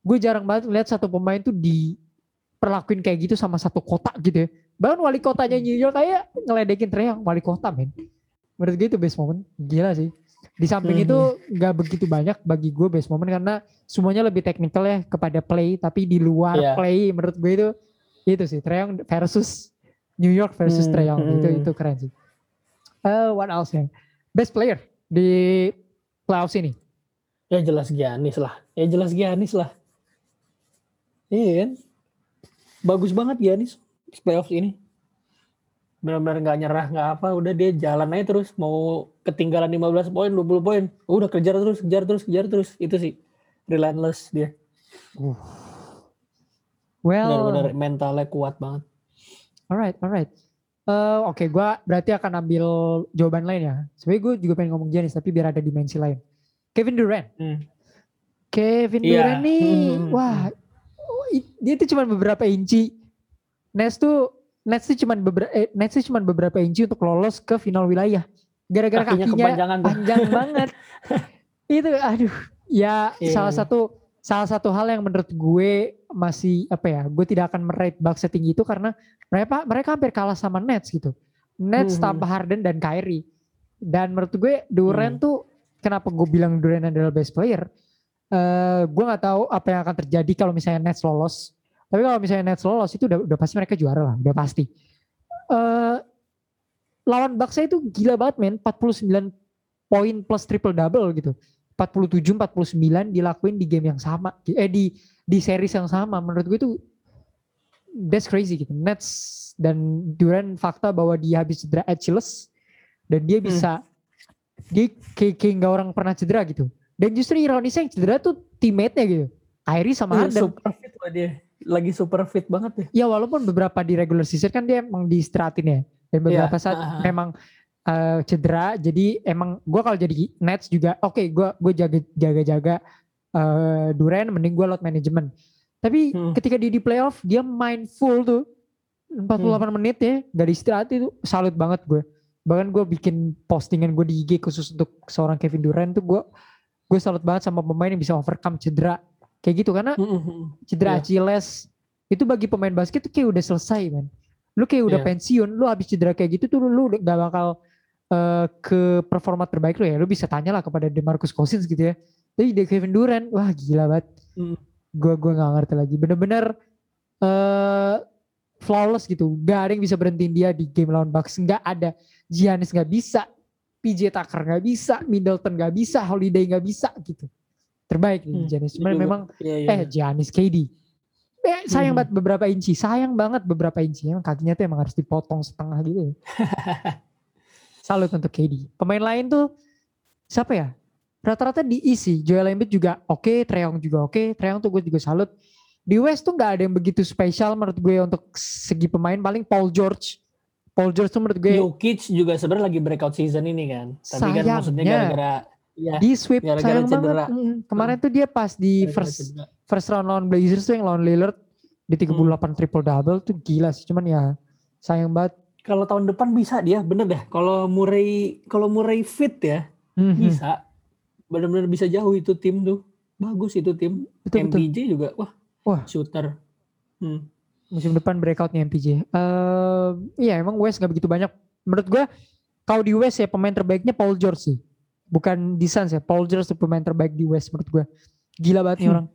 gue jarang banget lihat satu pemain tuh diperlakuin kayak gitu sama satu kota gitu ya. Bahkan wali kotanya New York kayak ngeledekin Treyang wali kota men. Menurut gue itu best moment. Gila sih. Di samping hmm. itu nggak begitu banyak bagi gue best moment karena semuanya lebih teknikal ya kepada play, tapi di luar yeah. play menurut gue itu itu sih Treyong versus New York versus hmm. Treyong hmm. itu itu keren sih. Uh, what else ya? Best player di playoffs ini? Ya jelas Giannis lah. Ya jelas Giannis lah. Iya kan? Bagus banget Giannis playoffs ini benar-benar nggak nyerah nggak apa udah dia jalan aja terus mau ketinggalan 15 poin 20 poin udah kejar terus kejar terus kejar terus itu sih relentless dia uh. well benar-benar mentalnya kuat banget alright alright uh, oke okay, gue berarti akan ambil jawaban lain ya sebenarnya gue juga pengen ngomong Giannis tapi biar ada dimensi lain Kevin Durant hmm. Kevin yeah. Durant nih hmm, hmm, hmm. wah dia tuh cuma beberapa inci Nets tuh Nets sih cuma beberapa eh, Nets sih cuma beberapa inci untuk lolos ke final wilayah. Gara-gara kakinya, kakinya panjang (laughs) banget. itu aduh ya yeah. salah satu salah satu hal yang menurut gue masih apa ya gue tidak akan merate Bucks setinggi itu karena mereka mereka hampir kalah sama Nets gitu Nets hmm. tanpa Harden dan Kyrie dan menurut gue Durant hmm. tuh kenapa gue bilang Durant adalah best player uh, gue nggak tahu apa yang akan terjadi kalau misalnya Nets lolos tapi kalau misalnya Nets lolos itu udah, udah pasti mereka juara lah, udah pasti. Uh, lawan Bucks itu gila banget men, 49 poin plus triple double gitu. 47 49 dilakuin di game yang sama eh di di series yang sama. Menurut gue itu that's crazy gitu. Nets dan Durant fakta bahwa dia habis cedera Achilles dan dia bisa hmm. dia kayak, kayak gak orang pernah cedera gitu. Dan justru ironisnya yang cedera tuh teammate-nya gitu. Kyrie sama iya, Harden. super fit dia lagi super fit banget ya. Ya walaupun beberapa di regular season kan dia emang diistirahatin ya. Dan beberapa yeah. saat uh-huh. memang uh, cedera. Jadi emang gue kalau jadi Nets juga oke okay, gue gue jaga jaga jaga uh, Duren mending gue load management. Tapi hmm. ketika dia di playoff dia main full tuh 48 hmm. menit ya gak diistirahat itu salut banget gue. Bahkan gue bikin postingan gue di IG khusus untuk seorang Kevin Durant tuh gue gue salut banget sama pemain yang bisa overcome cedera kayak gitu karena cedera yeah. Achilles itu bagi pemain basket tuh kayak udah selesai man lu kayak udah yeah. pensiun lu habis cedera kayak gitu tuh lu gak bakal uh, ke performa terbaik lu ya. Lu bisa tanya lah kepada Demarcus Cousins gitu ya. Tapi di Kevin Durant wah gila banget. Mm. gue gue nggak ngerti lagi. Bener-bener uh, flawless gitu. Gak ada yang bisa berhentiin dia di game lawan Bucks. Nggak ada. Giannis nggak bisa. PJ Tucker nggak bisa, Middleton nggak bisa, Holiday nggak bisa gitu. Terbaik nih Hmm, Giannis. Cuman memang Iya, iya. eh Giannis KD. Eh, sayang Hmm. banget beberapa inci, sayang banget beberapa inci. Emang kakinya tuh emang harus dipotong setengah gitu. (laughs) Salut untuk KD. Pemain lain tuh siapa ya? Rata-rata diisi. Joel Embiid juga oke, Treyong juga oke. Treyong tuh gue juga salut. Di West tuh nggak ada yang begitu spesial menurut gue untuk segi pemain. Paling Paul George. Paul George tuh menurut gue Jokic juga sebenarnya lagi breakout season ini kan. Tapi kan maksudnya Sayangnya. gara-gara ya di sweep sayang banget. cedera. Mm, Kemarin tuh dia pas di gara-gara first cedera. first round lawan Blazers tuh yang lawan Lillard di 38 triple double tuh gila sih. Cuman ya sayang banget. kalau tahun depan bisa dia bener deh. Kalau Murray kalau Murray fit ya Mhm. bisa. Bener-bener bisa jauh itu tim tuh. Bagus itu tim. Betul betul. MPJ juga wah. Wah. Shooter. Hmm. musim depan breakoutnya MPJ. Eh iya emang West nggak begitu banyak. Menurut gue kalau di West ya pemain terbaiknya Paul George sih. Bukan di Suns ya. Paul George tuh pemain terbaik di West menurut gue. Gila banget nih Hmm. orang.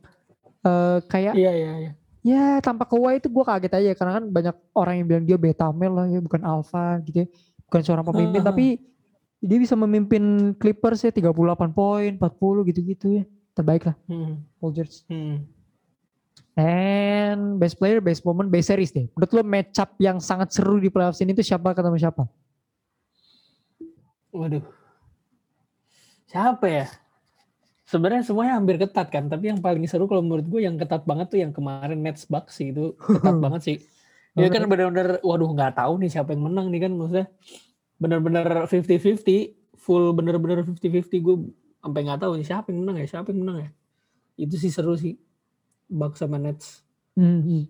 Eh kayak Iya iya iya. ya tanpa Kawhi itu gue kaget aja karena kan banyak orang yang bilang dia beta male lah ya bukan alpha gitu ya. Bukan seorang pemimpin Ah. tapi dia bisa memimpin Clippers ya 38 poin, 40 gitu-gitu ya. Terbaik lah Hmm. Paul George. Hmm. And best player, best moment, best series deh. Menurut lo match up yang sangat seru di playoffs ini tuh siapa ketemu siapa? Waduh. Siapa ya? Sebenarnya semuanya hampir ketat kan, tapi yang paling seru kalau menurut gue yang ketat banget tuh yang kemarin Nets Bucks sih itu ketat (laughs) banget sih. Dia kan benar-benar waduh nggak tahu nih siapa yang menang nih kan maksudnya. Benar-benar 50-50, full benar-benar 50-50 gue sampai nggak tahu nih siapa yang menang ya, siapa yang menang ya. Itu sih seru sih. Bucks sama Nets. Hmm.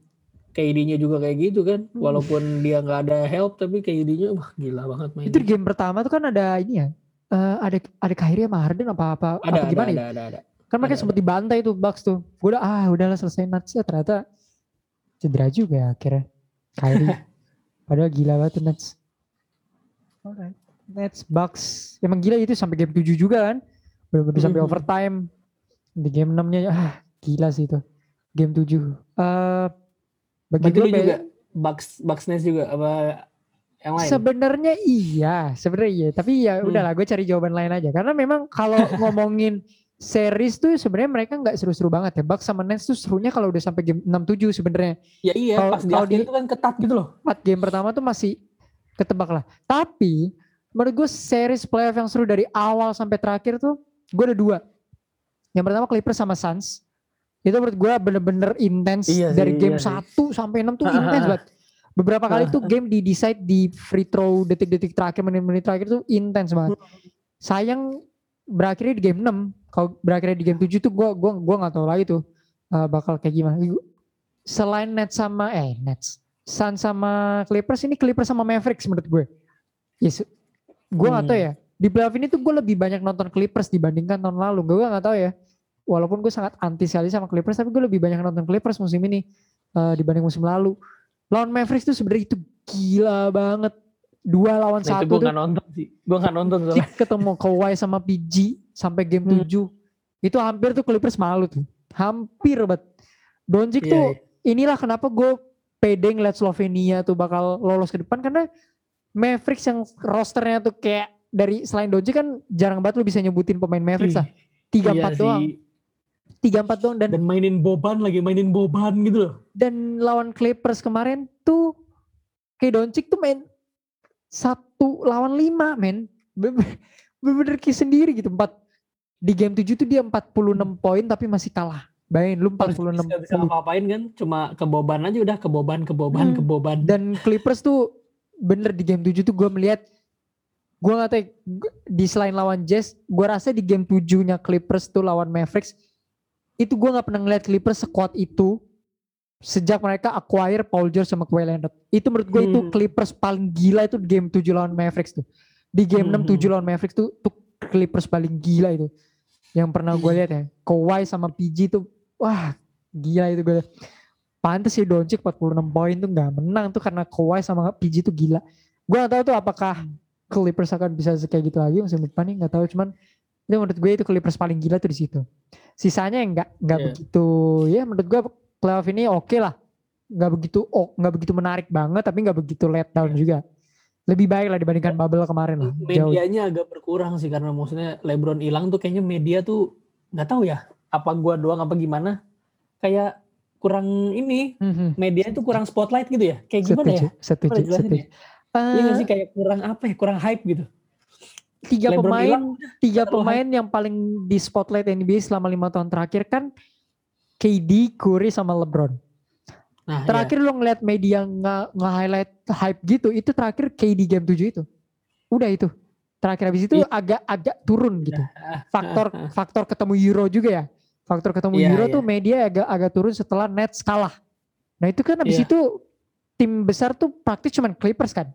KD-nya juga kayak gitu kan. Walaupun dia nggak ada help tapi KD-nya wah gila banget mainnya. Itu game pertama tuh kan ada ini ya. Eh, ada ada Kyrie sama Harden apa apa ada, apa ada, gimana ada, ya? ada, ada. Kan mereka ada, sempat dibantai tuh Bucks tuh. Gue udah ah udahlah selesai Nets ya ternyata cedera juga ya akhirnya Kyrie. (laughs) Padahal gila banget tuh Nets. Alright. Nets Bucks emang gila itu sampai game 7 juga kan. Bener-bener sampai Mhm. overtime. Di game 6-nya ah gila sih itu. Game 7. Eh Berarti begitu lu juga Bucks Bucks Nets juga apa yang lain? Sebenarnya iya, sebenarnya iya. Tapi ya Hmm. udahlah, gue cari jawaban lain aja. Karena memang kalau (laughs) ngomongin series tuh sebenarnya mereka nggak seru-seru banget ya. Bucks sama Nets tuh serunya kalau udah sampai game 6-7 sebenarnya. ya iya, kalau- pas di akhir itu kan ketat gitu loh. 4 game pertama tuh masih ketebak lah. Tapi menurut gue series playoff yang seru dari awal sampai terakhir tuh gue ada dua. Yang pertama Clippers sama Suns. Itu menurut gue bener-bener intens Iya sih, dari game iya sih. 1 sampai 6 tuh intens banget. Beberapa kali tuh game di decide di free throw detik-detik terakhir menit-menit terakhir tuh intens banget. Sayang berakhirnya di game 6. Kalau berakhirnya di game 7 tuh gue gua gua nggak tahu lagi tuh uh, bakal kayak gimana. Selain Nets sama eh Nets, Suns sama Clippers ini Clippers sama Mavericks menurut gue. Yes, gue nggak tahu Hmm. ya. Di playoff ini tuh gue lebih banyak nonton Clippers dibandingkan tahun lalu. Gue nggak tahu ya. Walaupun gue sangat anti sekali sama Clippers, tapi gue lebih banyak nonton Clippers musim ini uh, dibanding musim lalu. Lawan Mavericks tuh sebenarnya itu gila banget. Dua lawan Nah, itu satu gue tuh gak nonton sih. Gue gak nonton soalnya. Ketemu Kawhi sama PG sampai game Hmm. 7. Itu hampir tuh Clippers malu tuh. Hampir banget. Doncic Iya, tuh iya. inilah kenapa gue pede ngeliat Slovenia tuh bakal lolos ke depan karena Mavericks yang rosternya tuh kayak dari selain Doncic kan jarang banget lu bisa nyebutin pemain Mavericks lah. Tiga Iya empat sih. Tiga empat doang dan Dan mainin Boban lagi mainin Boban gitu loh. dan lawan Clippers kemarin tuh kayak Doncic tuh main satu lawan lima men Bener- bener-bener kayak sendiri gitu empat di game 7 tuh dia 46 poin tapi masih kalah bayangin lu 46 Gak bisa ngapa-ngapain kan. Cuma ke Boban aja udah ke Boban, ke Boban, Hmm. ke Boban. dan Clippers tuh bener di game 7 tuh gue melihat gue gak tahu di selain lawan Jazz gue rasa di game 7 nya Clippers tuh lawan Mavericks itu gue gak pernah ngeliat Clippers sekuat itu sejak mereka acquire Paul George sama Kawhi Leonard itu menurut gue itu Hmm. Clippers paling gila itu di game 7 lawan Mavericks tuh di game 6 Hmm. 7 lawan Mavericks tuh, tuh Clippers paling gila itu yang pernah gue Iya. lihat ya Kawhi sama PG tuh wah gila itu gue pantes sih Doncic 46 poin tuh nggak menang tuh karena Kawhi sama PG tuh gila. Gue gak tahu tuh apakah Clippers akan bisa kayak gitu lagi musim depan nih nggak tahu cuman itu menurut gue itu Clippers paling gila tuh di situ. Sisanya yang nggak nggak Iya. begitu ya menurut gue playoff ini oke lah nggak begitu oh nggak begitu menarik banget tapi nggak begitu let down Iya. juga. lebih baik lah dibandingkan bubble kemarin lah. Jauh. medianya agak berkurang sih karena maksudnya LeBron hilang tuh kayaknya media tuh nggak tahu ya apa gua doang apa gimana kayak kurang ini Mhm. media itu kurang spotlight gitu ya kayak gimana Setuju, ya setuju, setuju. ya? Iya nggak Eh, sih kayak kurang apa ya kurang hype gitu tiga LeBron pemain, hilang, tiga pemain yang paling di spotlight NBA selama lima tahun terakhir kan KD, Curry sama LeBron. nah. Terakhir lo ngeliat media nge- nge-highlight hype gitu, itu terakhir KD game 7 itu. Udah itu. Terakhir habis itu Iya. agak-agak turun gitu. (laughs) Faktor faktor ketemu Euro juga ya. Faktor ketemu Iya, Euro iya. tuh media agak agak turun setelah Nets kalah. Nah itu kan habis Iya. itu tim besar tuh praktis cuman Clippers kan.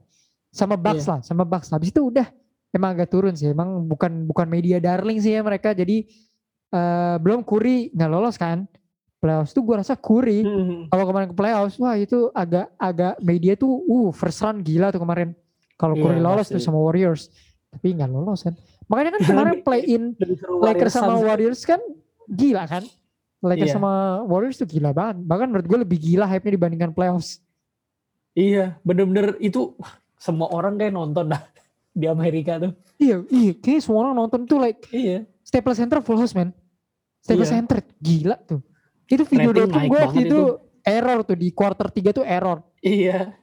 Sama Bucks Iya. lah, sama Bucks. Habis itu udah emang agak turun sih. Emang bukan bukan media darling sih ya mereka. Jadi eh, belum Curry nggak lolos kan. Playoffs tuh gue rasa Curry Hmm. kalau kemarin ke playoffs wah itu agak agak media tuh uh first run gila tuh kemarin kalau Iya, Curry lolos pasti. tuh sama Warriors tapi nggak lolos kan makanya kan (laughs) kemarin play in (laughs) Lakers sama. Warriors kan gila kan Lakers Iya. sama Warriors tuh gila banget bahkan menurut gue lebih gila hype-nya dibandingkan playoffs iya bener-bener itu wah, semua orang kayak nonton dah di Amerika tuh iya iya kayaknya semua orang nonton tuh like iya Staples Center full house man Staples Iya. Center gila tuh itu video Rating gue waktu itu, itu. error tuh di quarter 3 tuh error iya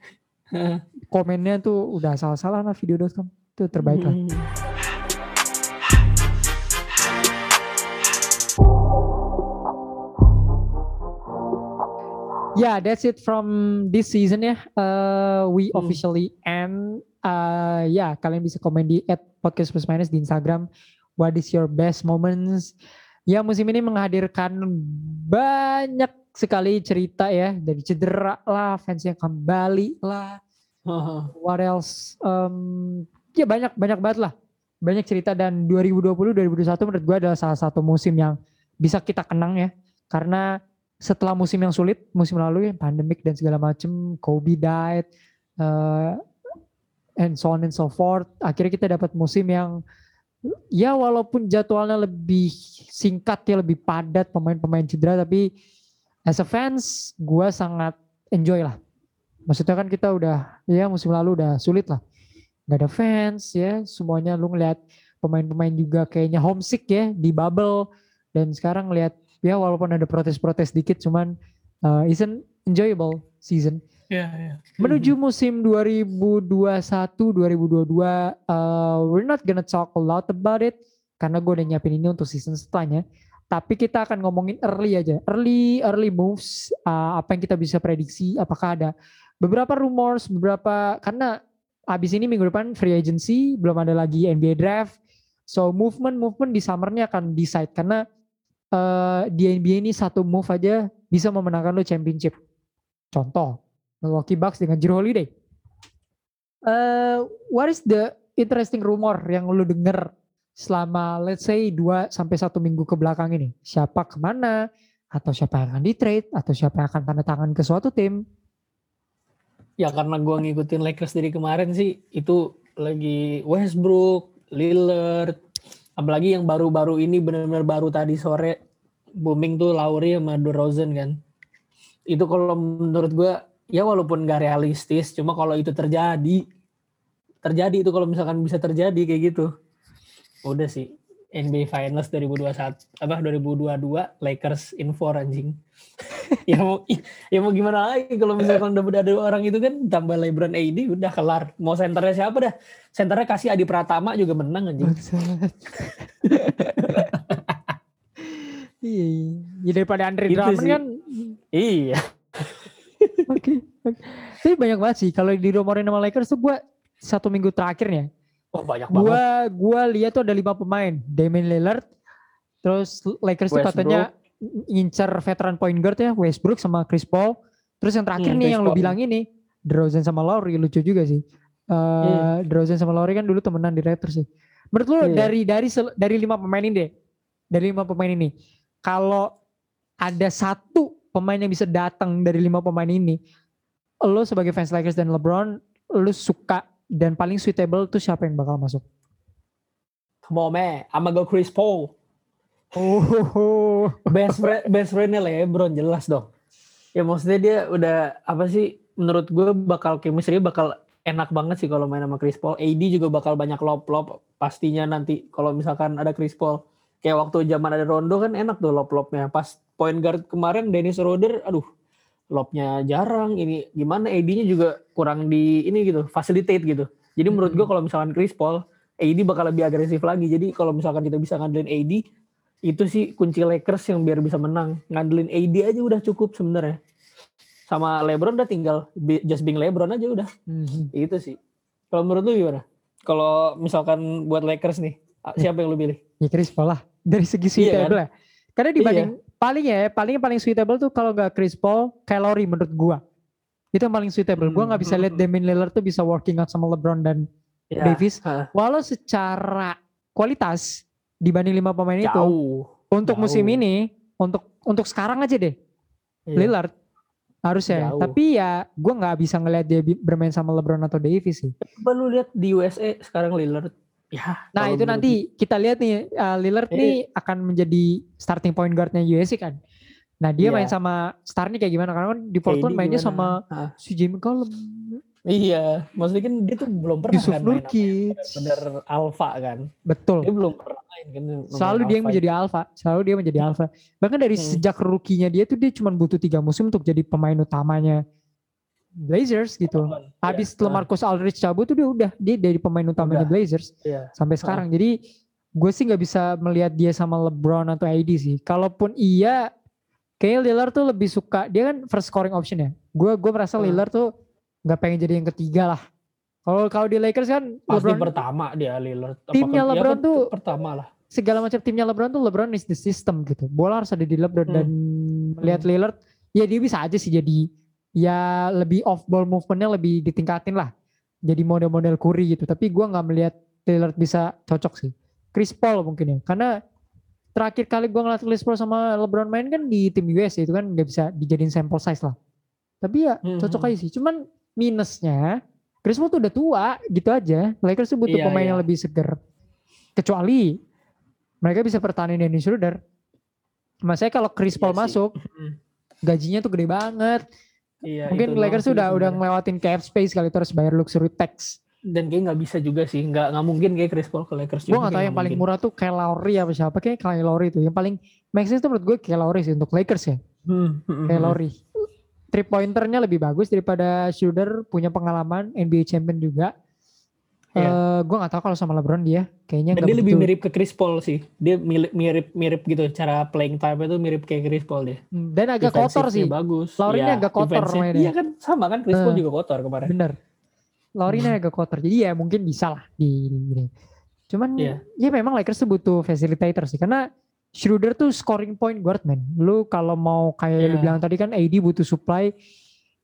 komennya tuh udah salah-salah lah video.com itu terbaik lah Hmm. Yeah, that's it from this season ya. Uh, we Hmm. officially end. Uh, ya, kalian bisa komen di @podcast plus minus di Instagram. What is your best moments? Ya, musim ini menghadirkan banyak sekali cerita ya dari cedera lah, fans yang kembali lah. (laughs) What else? Um, ya banyak banyak banget lah. Banyak cerita dan 2020 2021 menurut gue adalah salah satu musim yang bisa kita kenang ya. Karena setelah musim yang sulit, musim lalu ya pandemik dan segala macem, Kobe died, uh, and so on and so forth. Akhirnya kita dapat musim yang ya walaupun jadwalnya lebih singkat ya, lebih padat pemain-pemain cedera, tapi as a fans, gue sangat enjoy lah. Maksudnya kan kita udah ya musim lalu udah sulit lah, nggak ada fans ya, semuanya lu ngeliat pemain-pemain juga kayaknya homesick ya di bubble dan sekarang lihat ya walaupun ada protes-protes dikit cuman uh, isn't enjoyable season. Iya, iya. Menuju musim 2021-2022, uh, we're not gonna talk a lot about it karena gue udah nyiapin ini untuk season setelahnya. Tapi kita akan ngomongin early aja, early early moves, uh, apa yang kita bisa prediksi, apakah ada beberapa rumors, beberapa karena abis ini minggu depan free agency, belum ada lagi NBA draft, so movement movement di summernya akan decide karena uh, di NBA ini satu move aja bisa memenangkan lo championship. Contoh, Milwaukee Bucks dengan Drew Holiday. Uh, what is the interesting rumor yang lu denger selama let's say 2 sampai satu minggu ke belakang ini? Siapa ke mana? Atau siapa yang akan di trade? Atau siapa yang akan tanda tangan ke suatu tim? Ya karena gua ngikutin Lakers dari kemarin sih itu lagi Westbrook, Lillard, apalagi yang baru-baru ini benar-benar baru tadi sore booming tuh Lowry sama DeRozan kan. Itu kalau menurut gua ya walaupun gak realistis, cuma kalau itu terjadi terjadi itu kalau misalkan bisa terjadi kayak gitu. Udah sih NBA Finals 2021 apa 2022 Lakers in four anjing. (laughs) ya mau ya mau gimana lagi kalau misalkan udah ada orang itu kan tambah LeBron AD udah kelar. Mau senternya siapa dah? Senternya kasih Adi Pratama juga menang anjing. (laughs) Iya, iya. Ya daripada Andre Drummond kan. Iya. Oke. oke. Tapi banyak banget sih kalau di rumorin sama Lakers tuh gue satu minggu terakhir nih ya. Oh banyak banget. Gua gua lihat tuh ada lima pemain, Damian Lillard, terus Lakers tuh katanya ngincar veteran point guard ya, Westbrook sama Chris Paul. Terus yang terakhir Hmm, nih Chris yang lu Paul. bilang ini, DeRozan sama Lowry lucu juga sih. Eh Iya. DeRozan sama Lowry kan dulu temenan di Raptors sih. Menurut lu Iya. dari dari dari lima pemain ini deh, dari lima pemain ini, kalau ada satu pemain yang bisa datang dari lima pemain ini, lo sebagai fans Lakers dan LeBron, lu suka dan paling suitable tuh siapa yang bakal masuk? Come on man, ama go Chris Paul. Oh, Best friend, best friendnya LeBron jelas dong. Ya maksudnya dia udah apa sih? Menurut gue bakal chemistry bakal enak banget sih kalau main sama Chris Paul. AD juga bakal banyak lob-lob pastinya nanti kalau misalkan ada Chris Paul. Kayak waktu zaman ada Rondo kan enak tuh lob-lobnya. Pas point guard kemarin Dennis Schroeder, aduh lobnya jarang. Ini gimana AD-nya juga kurang di ini gitu, facilitate gitu. Jadi menurut gue kalau misalkan Chris Paul, AD bakal lebih agresif lagi. Jadi kalau misalkan kita bisa ngandelin AD, itu sih kunci Lakers yang biar bisa menang. Ngandelin AD aja udah cukup sebenarnya. Sama LeBron udah tinggal just being LeBron aja udah. Mhm. Itu sih. Kalau menurut lu gimana? Kalau misalkan buat Lakers nih, siapa yang lu pilih? Ya Chris Paul lah. Dari segi Iya suitable ya. Karena dibanding paling ya, paling paling suitable tuh kalau nggak Chris Paul, Lowry menurut gua. Itu yang paling suitable. Gua nggak bisa lihat Hmm. Damian Lillard tuh bisa working out sama LeBron dan Ya, Davis. Walau secara kualitas dibanding lima pemain itu jauh. untuk jauh. musim ini, untuk untuk sekarang aja deh, Iya. Lillard harusnya. Jauh. Tapi ya gua nggak bisa ngelihat dia bermain sama LeBron atau Davis sih. Coba lu lihat di USA sekarang Lillard. Ya. Nah itu menurut nanti kita lihat nih uh, Lillard Eh. nih akan menjadi starting point guardnya USC kan. Nah dia Iya. main sama Star nih kayak gimana? Karena kan di Portland mainnya gimana? sama Ah, si Jimmy Collum, iya, maksudnya kan dia tuh belum pernah Yusuf kan Nurkic. bener alpha kan. Betul. Dia belum pernah main kan. Selalu dia yang menjadi alpha. Selalu dia menjadi alpha. Bahkan dari Hmm. sejak rookie-nya dia tuh dia cuma butuh tiga musim untuk jadi pemain utamanya Blazers gitu. Iya. Habis Ah, LaMarcus Aldridge cabut tuh dia udah dia dari pemain utamanya Udah. Blazers Iya. sampai sekarang. Jadi gue sih nggak bisa melihat dia sama LeBron atau AD sih. Kalaupun iya, kayaknya Lillard tuh lebih suka dia kan first scoring option ya. Gue gue merasa Hmm. Lillard tuh nggak pengen jadi yang ketiga lah. Kalau kalau di Lakers kan Pasti LeBron pertama dia Lillard. Apakah- Timnya ya LeBron kan tuh pertama lah. segala macam timnya LeBron tuh LeBron is the system gitu. Bola harus ada di LeBron Hmm. dan melihat Lillard ya dia bisa aja sih jadi ya lebih off ball movementnya lebih ditingkatin lah. Jadi model-model Curry gitu. Tapi gua nggak melihat Lillard bisa cocok sih. Chris Paul mungkin ya. Karena terakhir kali gua ngeliat Chris Paul sama LeBron main kan di tim US ya, itu kan nggak bisa dijadiin sample size lah. Tapi ya Hmm, cocok hmm. aja sih. Cuman minusnya Chris Paul tuh udah tua gitu aja. Lakers tuh butuh Iya, pemain iya. yang lebih seger. Kecuali mereka bisa pertahanin Dennis Schroeder. Maksudnya kalau Chris Iya Paul sih. masuk, Hmm. gajinya tuh gede banget. Iya, Mungkin itu Lakers tuh udah ngelewatin cap space kali terus bayar luxury tax. dan kayak nggak bisa juga sih nggak nggak mungkin kayak Chris Paul ke Lakers Gue juga gak tahu kayak yang paling mungkin. murah tuh Kyle Lowry apa siapa kayak Kyle Lowry tuh. Yang paling sense tuh menurut gue Kyle Lowry sih untuk Lakers ya. Hmm, hmm, Kyle hmm. Lowry. Three pointernya lebih bagus daripada Schroeder punya pengalaman NBA champion juga. Iya. Eh gue gak tahu kalau sama LeBron dia kayaknya Dan dia lebih begitu- mirip ke Chris Paul sih. Dia mirip mirip, mirip gitu cara playing time itu mirip kayak Chris Paul dia. Hmm, dan agak kotor Defensifnya sih. Bagus. Ini Iya, agak kotor mainnya. Iya kan sama kan Chris Paul Eh. juga kotor kemarin. Bener. Ini agak kotor. Jadi ya mungkin bisa lah di, di- di- Cuman Iya. ya memang Lakers tuh butuh facilitator sih. Karena Schroeder tuh scoring point guard man. Lu kalau mau kayak lu Iya. bilang tadi kan AD butuh supply.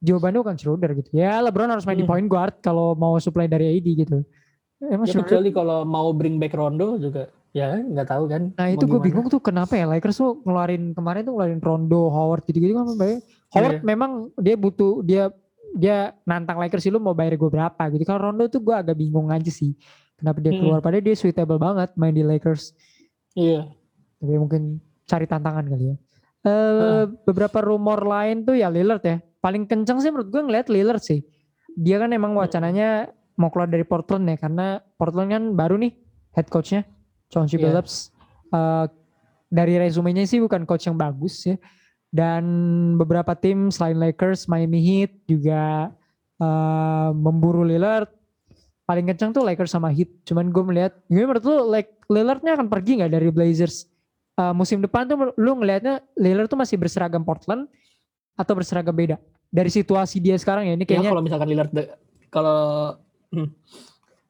Jawabannya bukan Schroeder gitu. Ya LeBron harus main di Hmm. point guard kalau mau supply dari AD gitu. Emang Ya Schroeder kecuali kalau mau bring back Rondo juga ya nggak tahu kan. Nah itu gue bingung tuh kenapa ya Lakers tuh ngeluarin kemarin tuh ngeluarin Rondo, Howard gitu-gitu kan bayar. Howard Iya. memang dia butuh dia dia nantang Lakers sih lu mau bayar gue berapa gitu. Kalau Rondo tuh gue agak bingung aja sih. Kenapa dia Hmm. keluar padahal dia suitable banget main di Lakers. Iya. Tapi mungkin cari tantangan kali ya. Eh beberapa rumor lain tuh ya Lillard ya. Paling kenceng sih menurut gue ngeliat Lillard sih. Dia kan emang wacananya mau keluar dari Portland ya karena Portland kan baru nih head coachnya Chauncey Iya. Billups. Eh, dari resumenya sih bukan coach yang bagus ya. Dan beberapa tim selain Lakers, Miami Heat juga eh, memburu Lillard. Paling kenceng tuh Lakers sama Heat. Cuman gue melihat, gue menurut lu like, Lillardnya akan pergi nggak dari Blazers? Eh, musim depan tuh lu ngelihatnya Lillard tuh masih berseragam Portland atau berseragam beda? Dari situasi dia sekarang ya ini Ya kayaknya kalau misalkan Lillard kalau hmm,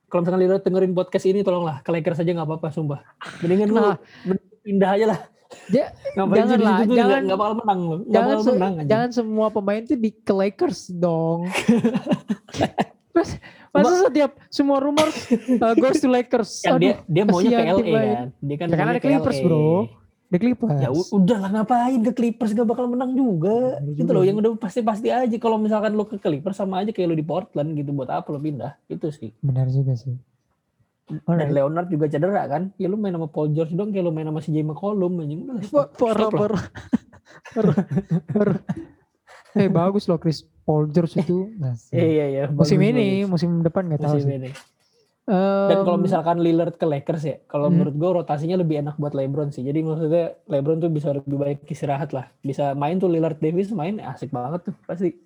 kalau misalkan Lillard dengerin podcast ini tolonglah ke Lakers aja nggak apa-apa sumpah. Mendingan lu Nah. mending pindah aja lah. Janganlah, situ tuh jangan- nggak bakal menang lu. Jangan se- menang aja. jangan semua pemain tuh di ke Lakers dong. (laughs) Mas, masa setiap semua rumor uh, goes to Lakers. kan dia dia maunya ke LA kan. Dia kan Ya maunya ada ke Clippers, LA. bro. The Clippers. Ya udah lah ngapain ke Clippers gak bakal menang juga. Bener Gitu juga loh yang udah pasti-pasti aja kalau misalkan lu ke Clippers sama aja kayak lu di Portland gitu buat apa lu pindah. Itu sih. Benar juga sih. Dan Alright. Leonard juga cedera kan. Ya lu main sama Paul George dong kayak lu main sama si McCollum anjing. Udah, stop. Parah, Stop. (laughs) Eh bagus loh Chris Paul George itu masih. Iya iya. musim bagus, ini, bagus. musim depan nggak tahu musim sih. ini. Dan kalau misalkan Lillard ke Lakers ya, kalau Hmm. menurut gue rotasinya lebih enak buat LeBron sih. Jadi maksudnya LeBron tuh bisa lebih baik istirahat lah. Bisa main tuh Lillard Davis main asik banget tuh pasti.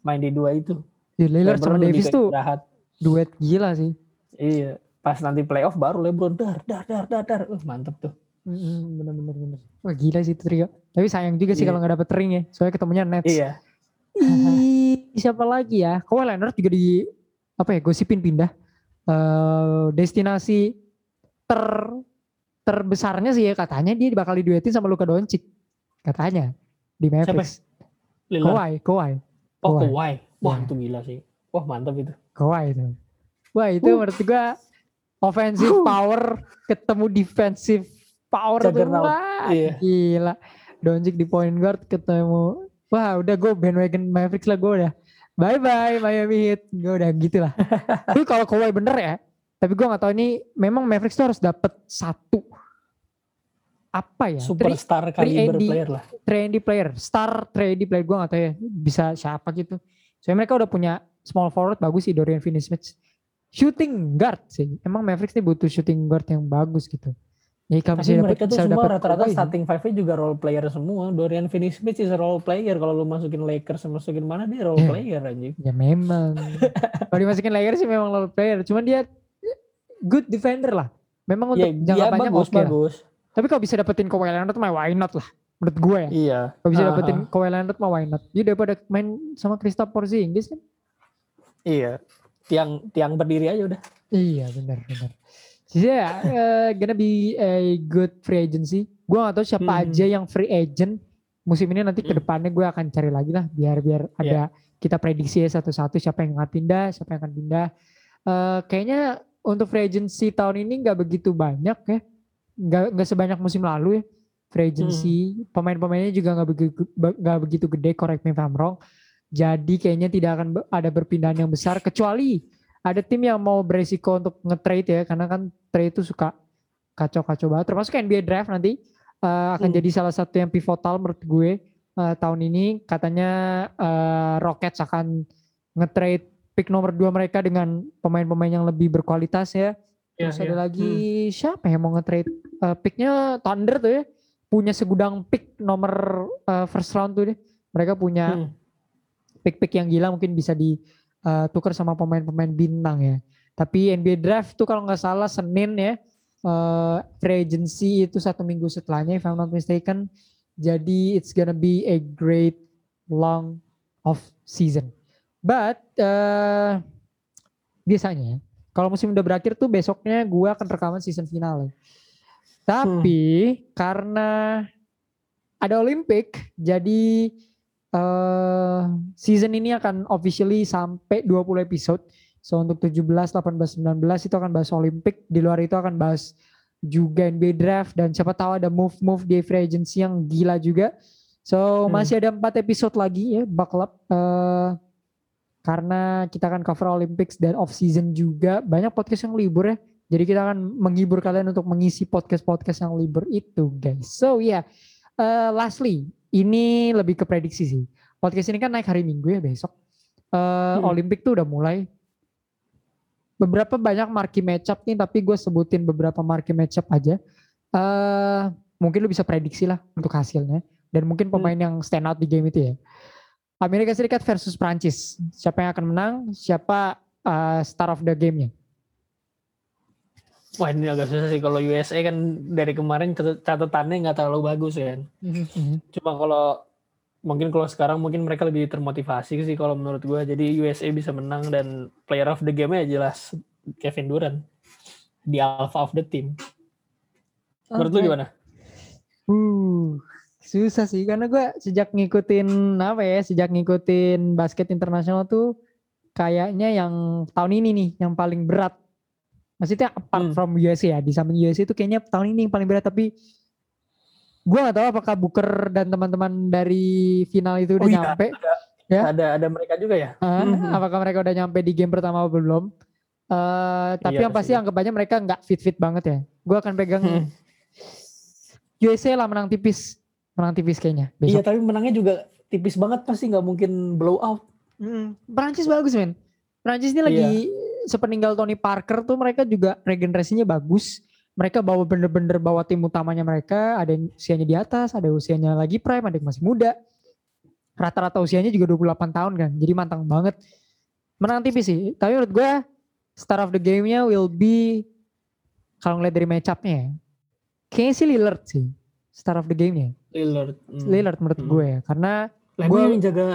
Main di dua itu. ya Lillard sama lebih Davis tuh istirahat. duet gila sih. Iya. Pas nanti playoff baru LeBron dar dar dar dar dar. Uh, mantep tuh. Mm, Bener-bener bener. Wah gila sih itu trio. Tapi sayang juga sih Iya. kalau nggak dapet ring ya. Soalnya ketemunya Nets. Iya. Ih, siapa lagi ya? Kawhi Leonard juga di apa ya? Gosipin pindah. Eh, destinasi ter terbesarnya sih ya katanya dia bakal diduetin sama Luka Doncic. Katanya di Mavericks. Lillard. Kawhi, Kawhi, Oh Kawhi. Wah Iya. itu gila sih. Wah mantep itu. Kawhi itu. Wah itu Uh. menurut gua offensive Uh. power ketemu defensive power tuh. Juggernaut. Wah, Iya. gila. Doncic di point guard ketemu. Wah udah gue bandwagon Mavericks lah gue udah. Bye bye Miami Heat. Gue udah gitu lah. (laughs) Tapi kalau Kawhi bener ya. Tapi gue gak tahu ini memang Mavericks tuh harus dapet satu apa ya? Superstar D. player lah. trendy player, star trendy player gue gak tahu ya bisa siapa gitu. Soalnya mereka udah punya small forward bagus sih Dorian Finney-Smith. Shooting guard sih. Emang Mavericks nih butuh shooting guard yang bagus gitu. Jadi kalau Tapi mereka dapet, tuh semua rata-rata starting five-nya juga role player semua. Dorian Finney-Smith is role player. Kalau lu masukin Lakers masukin mana dia role Yeah. player anjing. Ya memang. (laughs) kalau dimasukin Lakers sih memang role player. Cuman dia good defender lah. Memang untuk Ya, jangka dia panjang bagus oke lah. bagus. Tapi kalau bisa dapetin Kawhi Leonard mah why not lah. Menurut gue ya. Iya. Kalau bisa Aha. dapetin Kawhi Leonard mah why not. Dia daripada main sama Kristaps Porzingis kan. Iya. Tiang tiang berdiri aja udah. Iya benar benar. Yeah, uh, gonna be a good free agency. Gue gak tahu siapa Hmm. aja yang free agent musim ini nanti ke Hmm. depannya gue akan cari lagi lah biar biar ada kita prediksi ya satu-satu siapa yang akan pindah, siapa yang akan pindah. Eh, kayaknya untuk free agency tahun ini nggak begitu banyak ya, nggak nggak sebanyak musim lalu ya. Free agency pemain-pemainnya juga nggak begitu nggak begitu gede, correct me if I'm wrong. Jadi kayaknya tidak akan ada perpindahan yang besar kecuali ada tim yang mau beresiko untuk nge-trade ya karena kan trade itu suka kacau-kacau banget. Termasuk NBA draft nanti eh, akan Hmm. jadi salah satu yang pivotal menurut gue eh, tahun ini. Katanya eh, Rockets akan nge-trade pick nomor 2 mereka dengan pemain-pemain yang lebih berkualitas ya. Iya, terus ada lagi siapa yang mau nge-trade? Eh, picknya Thunder tuh ya. Punya segudang pick nomor eh, first round tuh deh. Mereka punya Hmm. pick-pick yang gila mungkin bisa ditukar sama pemain-pemain bintang ya. Tapi NBA draft tuh kalau nggak salah Senin ya, eh, free agency itu satu minggu setelahnya if I'm not mistaken. Jadi it's gonna be a great long off season. But eh, biasanya kalau musim udah berakhir tuh besoknya gua akan rekaman season final. Tapi karena ada Olimpik, jadi eh season ini akan officially sampai 20 episode. So untuk 17, 18, 19 itu akan bahas Olimpik. Di luar itu akan bahas juga NBA draft dan siapa tahu ada move-move di free agency yang gila juga. So Hmm. masih ada empat episode lagi ya, buckle up. Eh, karena kita akan cover Olympics dan off season juga. Banyak podcast yang libur ya. Jadi kita akan menghibur kalian untuk mengisi podcast-podcast yang libur itu guys. So ya, yeah. Eh, lastly, ini lebih ke prediksi sih. Podcast ini kan naik hari Minggu ya besok. Eh, Hmm. Olimpik tuh udah mulai. Beberapa banyak marquee matchup nih, tapi gue sebutin beberapa marquee matchup aja. Eh, mungkin lu bisa prediksi lah untuk hasilnya. Dan mungkin pemain yang stand out di game itu ya. Amerika Serikat versus Prancis. Siapa yang akan menang? Siapa eh, star of the game-nya? Wah ini agak susah sih kalau USA kan dari kemarin catat- catatannya nggak terlalu bagus kan. Cuma kalau mungkin kalau sekarang mungkin mereka lebih termotivasi sih kalau menurut gua. Jadi USA bisa menang dan player of the game-nya jelas Kevin Durant. Di alpha of the team. Menurut lu gimana? Uh, susah sih karena gue sejak ngikutin apa ya, sejak ngikutin basket internasional tuh kayaknya yang tahun ini nih yang paling berat. Maksudnya apart Hmm. from USA ya, di samping USA itu kayaknya tahun ini yang paling berat tapi gue gak tahu apakah Booker dan teman-teman dari final itu udah Oh iya, nyampe. Ya. Ada ada mereka juga ya? Ah, Mhm. Apakah mereka udah nyampe di game pertama atau belum? Eh, tapi Iya yang pasti sih. anggap aja mereka nggak fit-fit banget ya. Gue akan pegang Hmm. USA lah menang tipis, menang tipis kayaknya. Iya Besok. tapi menangnya juga tipis banget pasti nggak mungkin blow out. Mm, Prancis bagus men. Prancis ini lagi sepeninggal Tony Parker tuh mereka juga regenerasinya bagus. Mereka bawa bener-bener bawa tim utamanya mereka. Ada yang usianya di atas, ada usianya lagi prime, ada yang masih muda. Rata-rata usianya juga 28 tahun kan. Jadi mantang banget. Menang tipis sih. Tapi menurut gue star of the game-nya will be kalau ngeliat dari match up-nya ya. Kayaknya sih Lillard sih. Star of the game-nya. Lillard. Hmm. Lillard menurut Hmm. gue ya. Karena emang yang jaga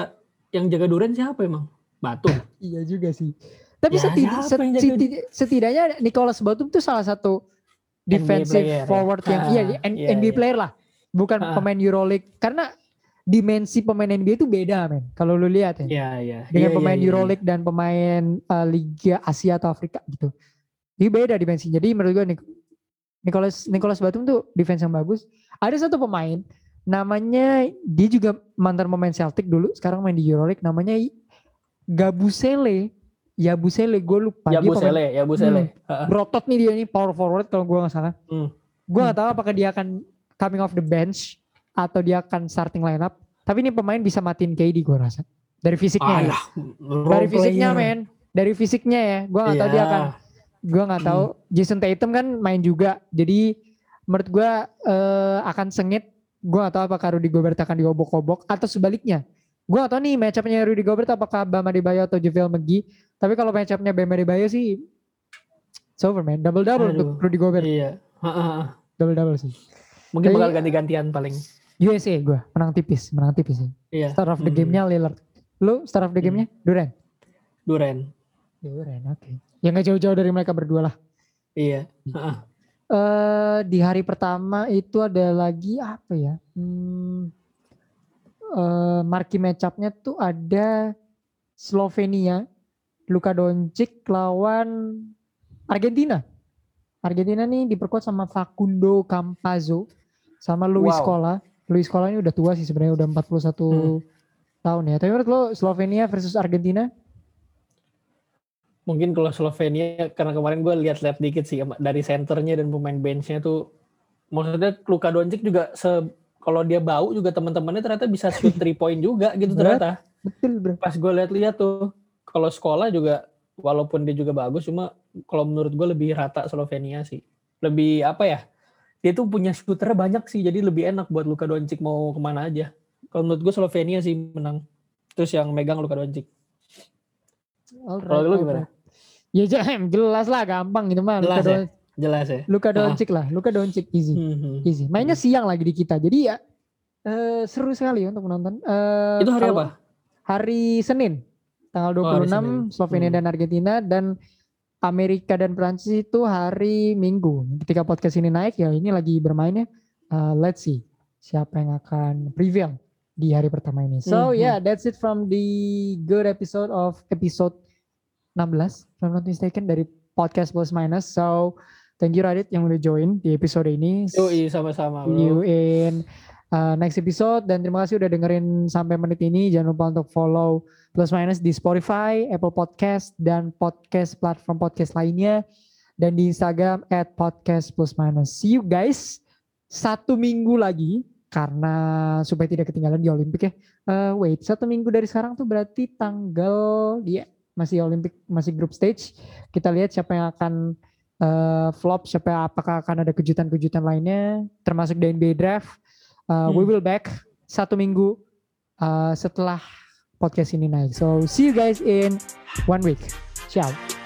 yang jaga Duren siapa emang? Batum. (laughs) Iya juga sih. Tapi Ya, seti- siapa set- yang jaga- seti- setidaknya Nicholas Batum tuh salah satu defensive player ya? forward yang Ah, iya, iya, NBA iya. player lah. Bukan Ah. pemain EuroLeague karena dimensi pemain NBA itu beda men. Kalau lu lihat ya. Iya, iya. Dengan Iya, pemain iya, iya. EuroLeague dan pemain uh, Liga Asia atau Afrika gitu. Ini beda dimensinya. Jadi menurut gue Nicholas Nicholas Batum tuh defense yang bagus. Ada satu pemain namanya dia juga mantan pemain Celtic dulu, sekarang main di EuroLeague namanya Gabusele. Ya Busele gue lupa. Ya Dia Bu pemain- Sele, ya Bu Sele. Heeh. berotot nih dia nih power forward kalau gue nggak salah. Hmm. Gue nggak tahu apakah dia akan coming off the bench atau dia akan starting lineup. Tapi ini pemain bisa matiin KD gue rasa. Dari fisiknya ya. Alah, Dari role fisiknya player. men. Dari fisiknya ya. Gue nggak tahu dia Iya. akan. Gue nggak tahu. Jason Tatum kan main juga. Jadi menurut gue eh, akan sengit. Gue nggak tahu apakah Rudy Gobert akan diobok-obok atau sebaliknya. Gue gak tahu nih matchupnya Rudy Gobert apakah Bam Adebayo atau JaVale McGee. Tapi kalau matchupnya Bam Adebayo sih it's over man. Double-double Aduh. untuk Rudy Gobert. Iya. Double-double sih. Mungkin Tapi- bakal ganti-gantian paling. USA gue menang tipis, menang tipis sih. Iya. Star of the Hmm. game-nya Lillard. Lu star of the Hmm. game-nya Durant. Duren. Durant, oke. Ya nggak jauh-jauh dari mereka berdua lah. Iya. Eh di hari pertama itu ada lagi apa ya? Hmm, eh marquee match-up-nya tuh ada Slovenia, Luka Doncic lawan Argentina. Argentina nih diperkuat sama Facundo Campazzo sama Luis Wow. Scola. Luis Scola ini udah tua sih sebenarnya udah 41 Hmm. tahun ya. Tapi menurut lo Slovenia versus Argentina? Mungkin kalau Slovenia karena kemarin gue lihat-lihat dikit sih dari senternya dan pemain benchnya tuh maksudnya Luka Doncic juga se kalau dia bau juga teman-temannya ternyata bisa shoot three point juga gitu ternyata. Betul bro. Pas gue lihat-lihat tuh kalau sekolah juga walaupun dia juga bagus cuma kalau menurut gue lebih rata Slovenia sih. Lebih apa ya? Dia tuh punya shooter banyak sih jadi lebih enak buat Luka Doncic mau ke mana aja. Kalau menurut gue Slovenia sih menang. Terus yang megang Luka Doncic. Kalau lu gimana? Ya jelas lah gampang gitu mah. Luka, Jelas ya? Jelas ya. Luka Ah. Doncic lah, Luka Doncic easy, Hmm. easy. Mainnya siang lagi di kita, jadi ya eh, seru sekali untuk menonton. Eh, Itu hari apa? Hari Senin, tanggal Oh, hari 26 Senin. Slovenia Hmm. dan Argentina dan Amerika dan Prancis itu hari Minggu. Ketika podcast ini naik ya ini lagi bermainnya. Eh, let's see siapa yang akan prevail di hari pertama ini. So Mhm. yeah, that's it from the good episode of episode 16, if I'm not mistaken dari podcast plus minus. So thank you Radit yang udah join di episode ini. Yoi sama-sama See you in uh, next episode dan terima kasih udah dengerin sampai menit ini. Jangan lupa untuk follow plus minus di Spotify, Apple Podcast dan podcast platform podcast lainnya dan di Instagram at podcast plus minus. See you guys satu minggu lagi karena supaya tidak ketinggalan di Olimpik ya. Eh, wait, satu minggu dari sekarang tuh berarti tanggal ya masih Olimpik masih group stage. Kita lihat siapa yang akan eh, flop, siapa apakah akan ada kejutan-kejutan lainnya termasuk di NBA draft. Uh, We Hmm. will back satu minggu uh, setelah podcast ini naik. So see you guys in one week. Ciao.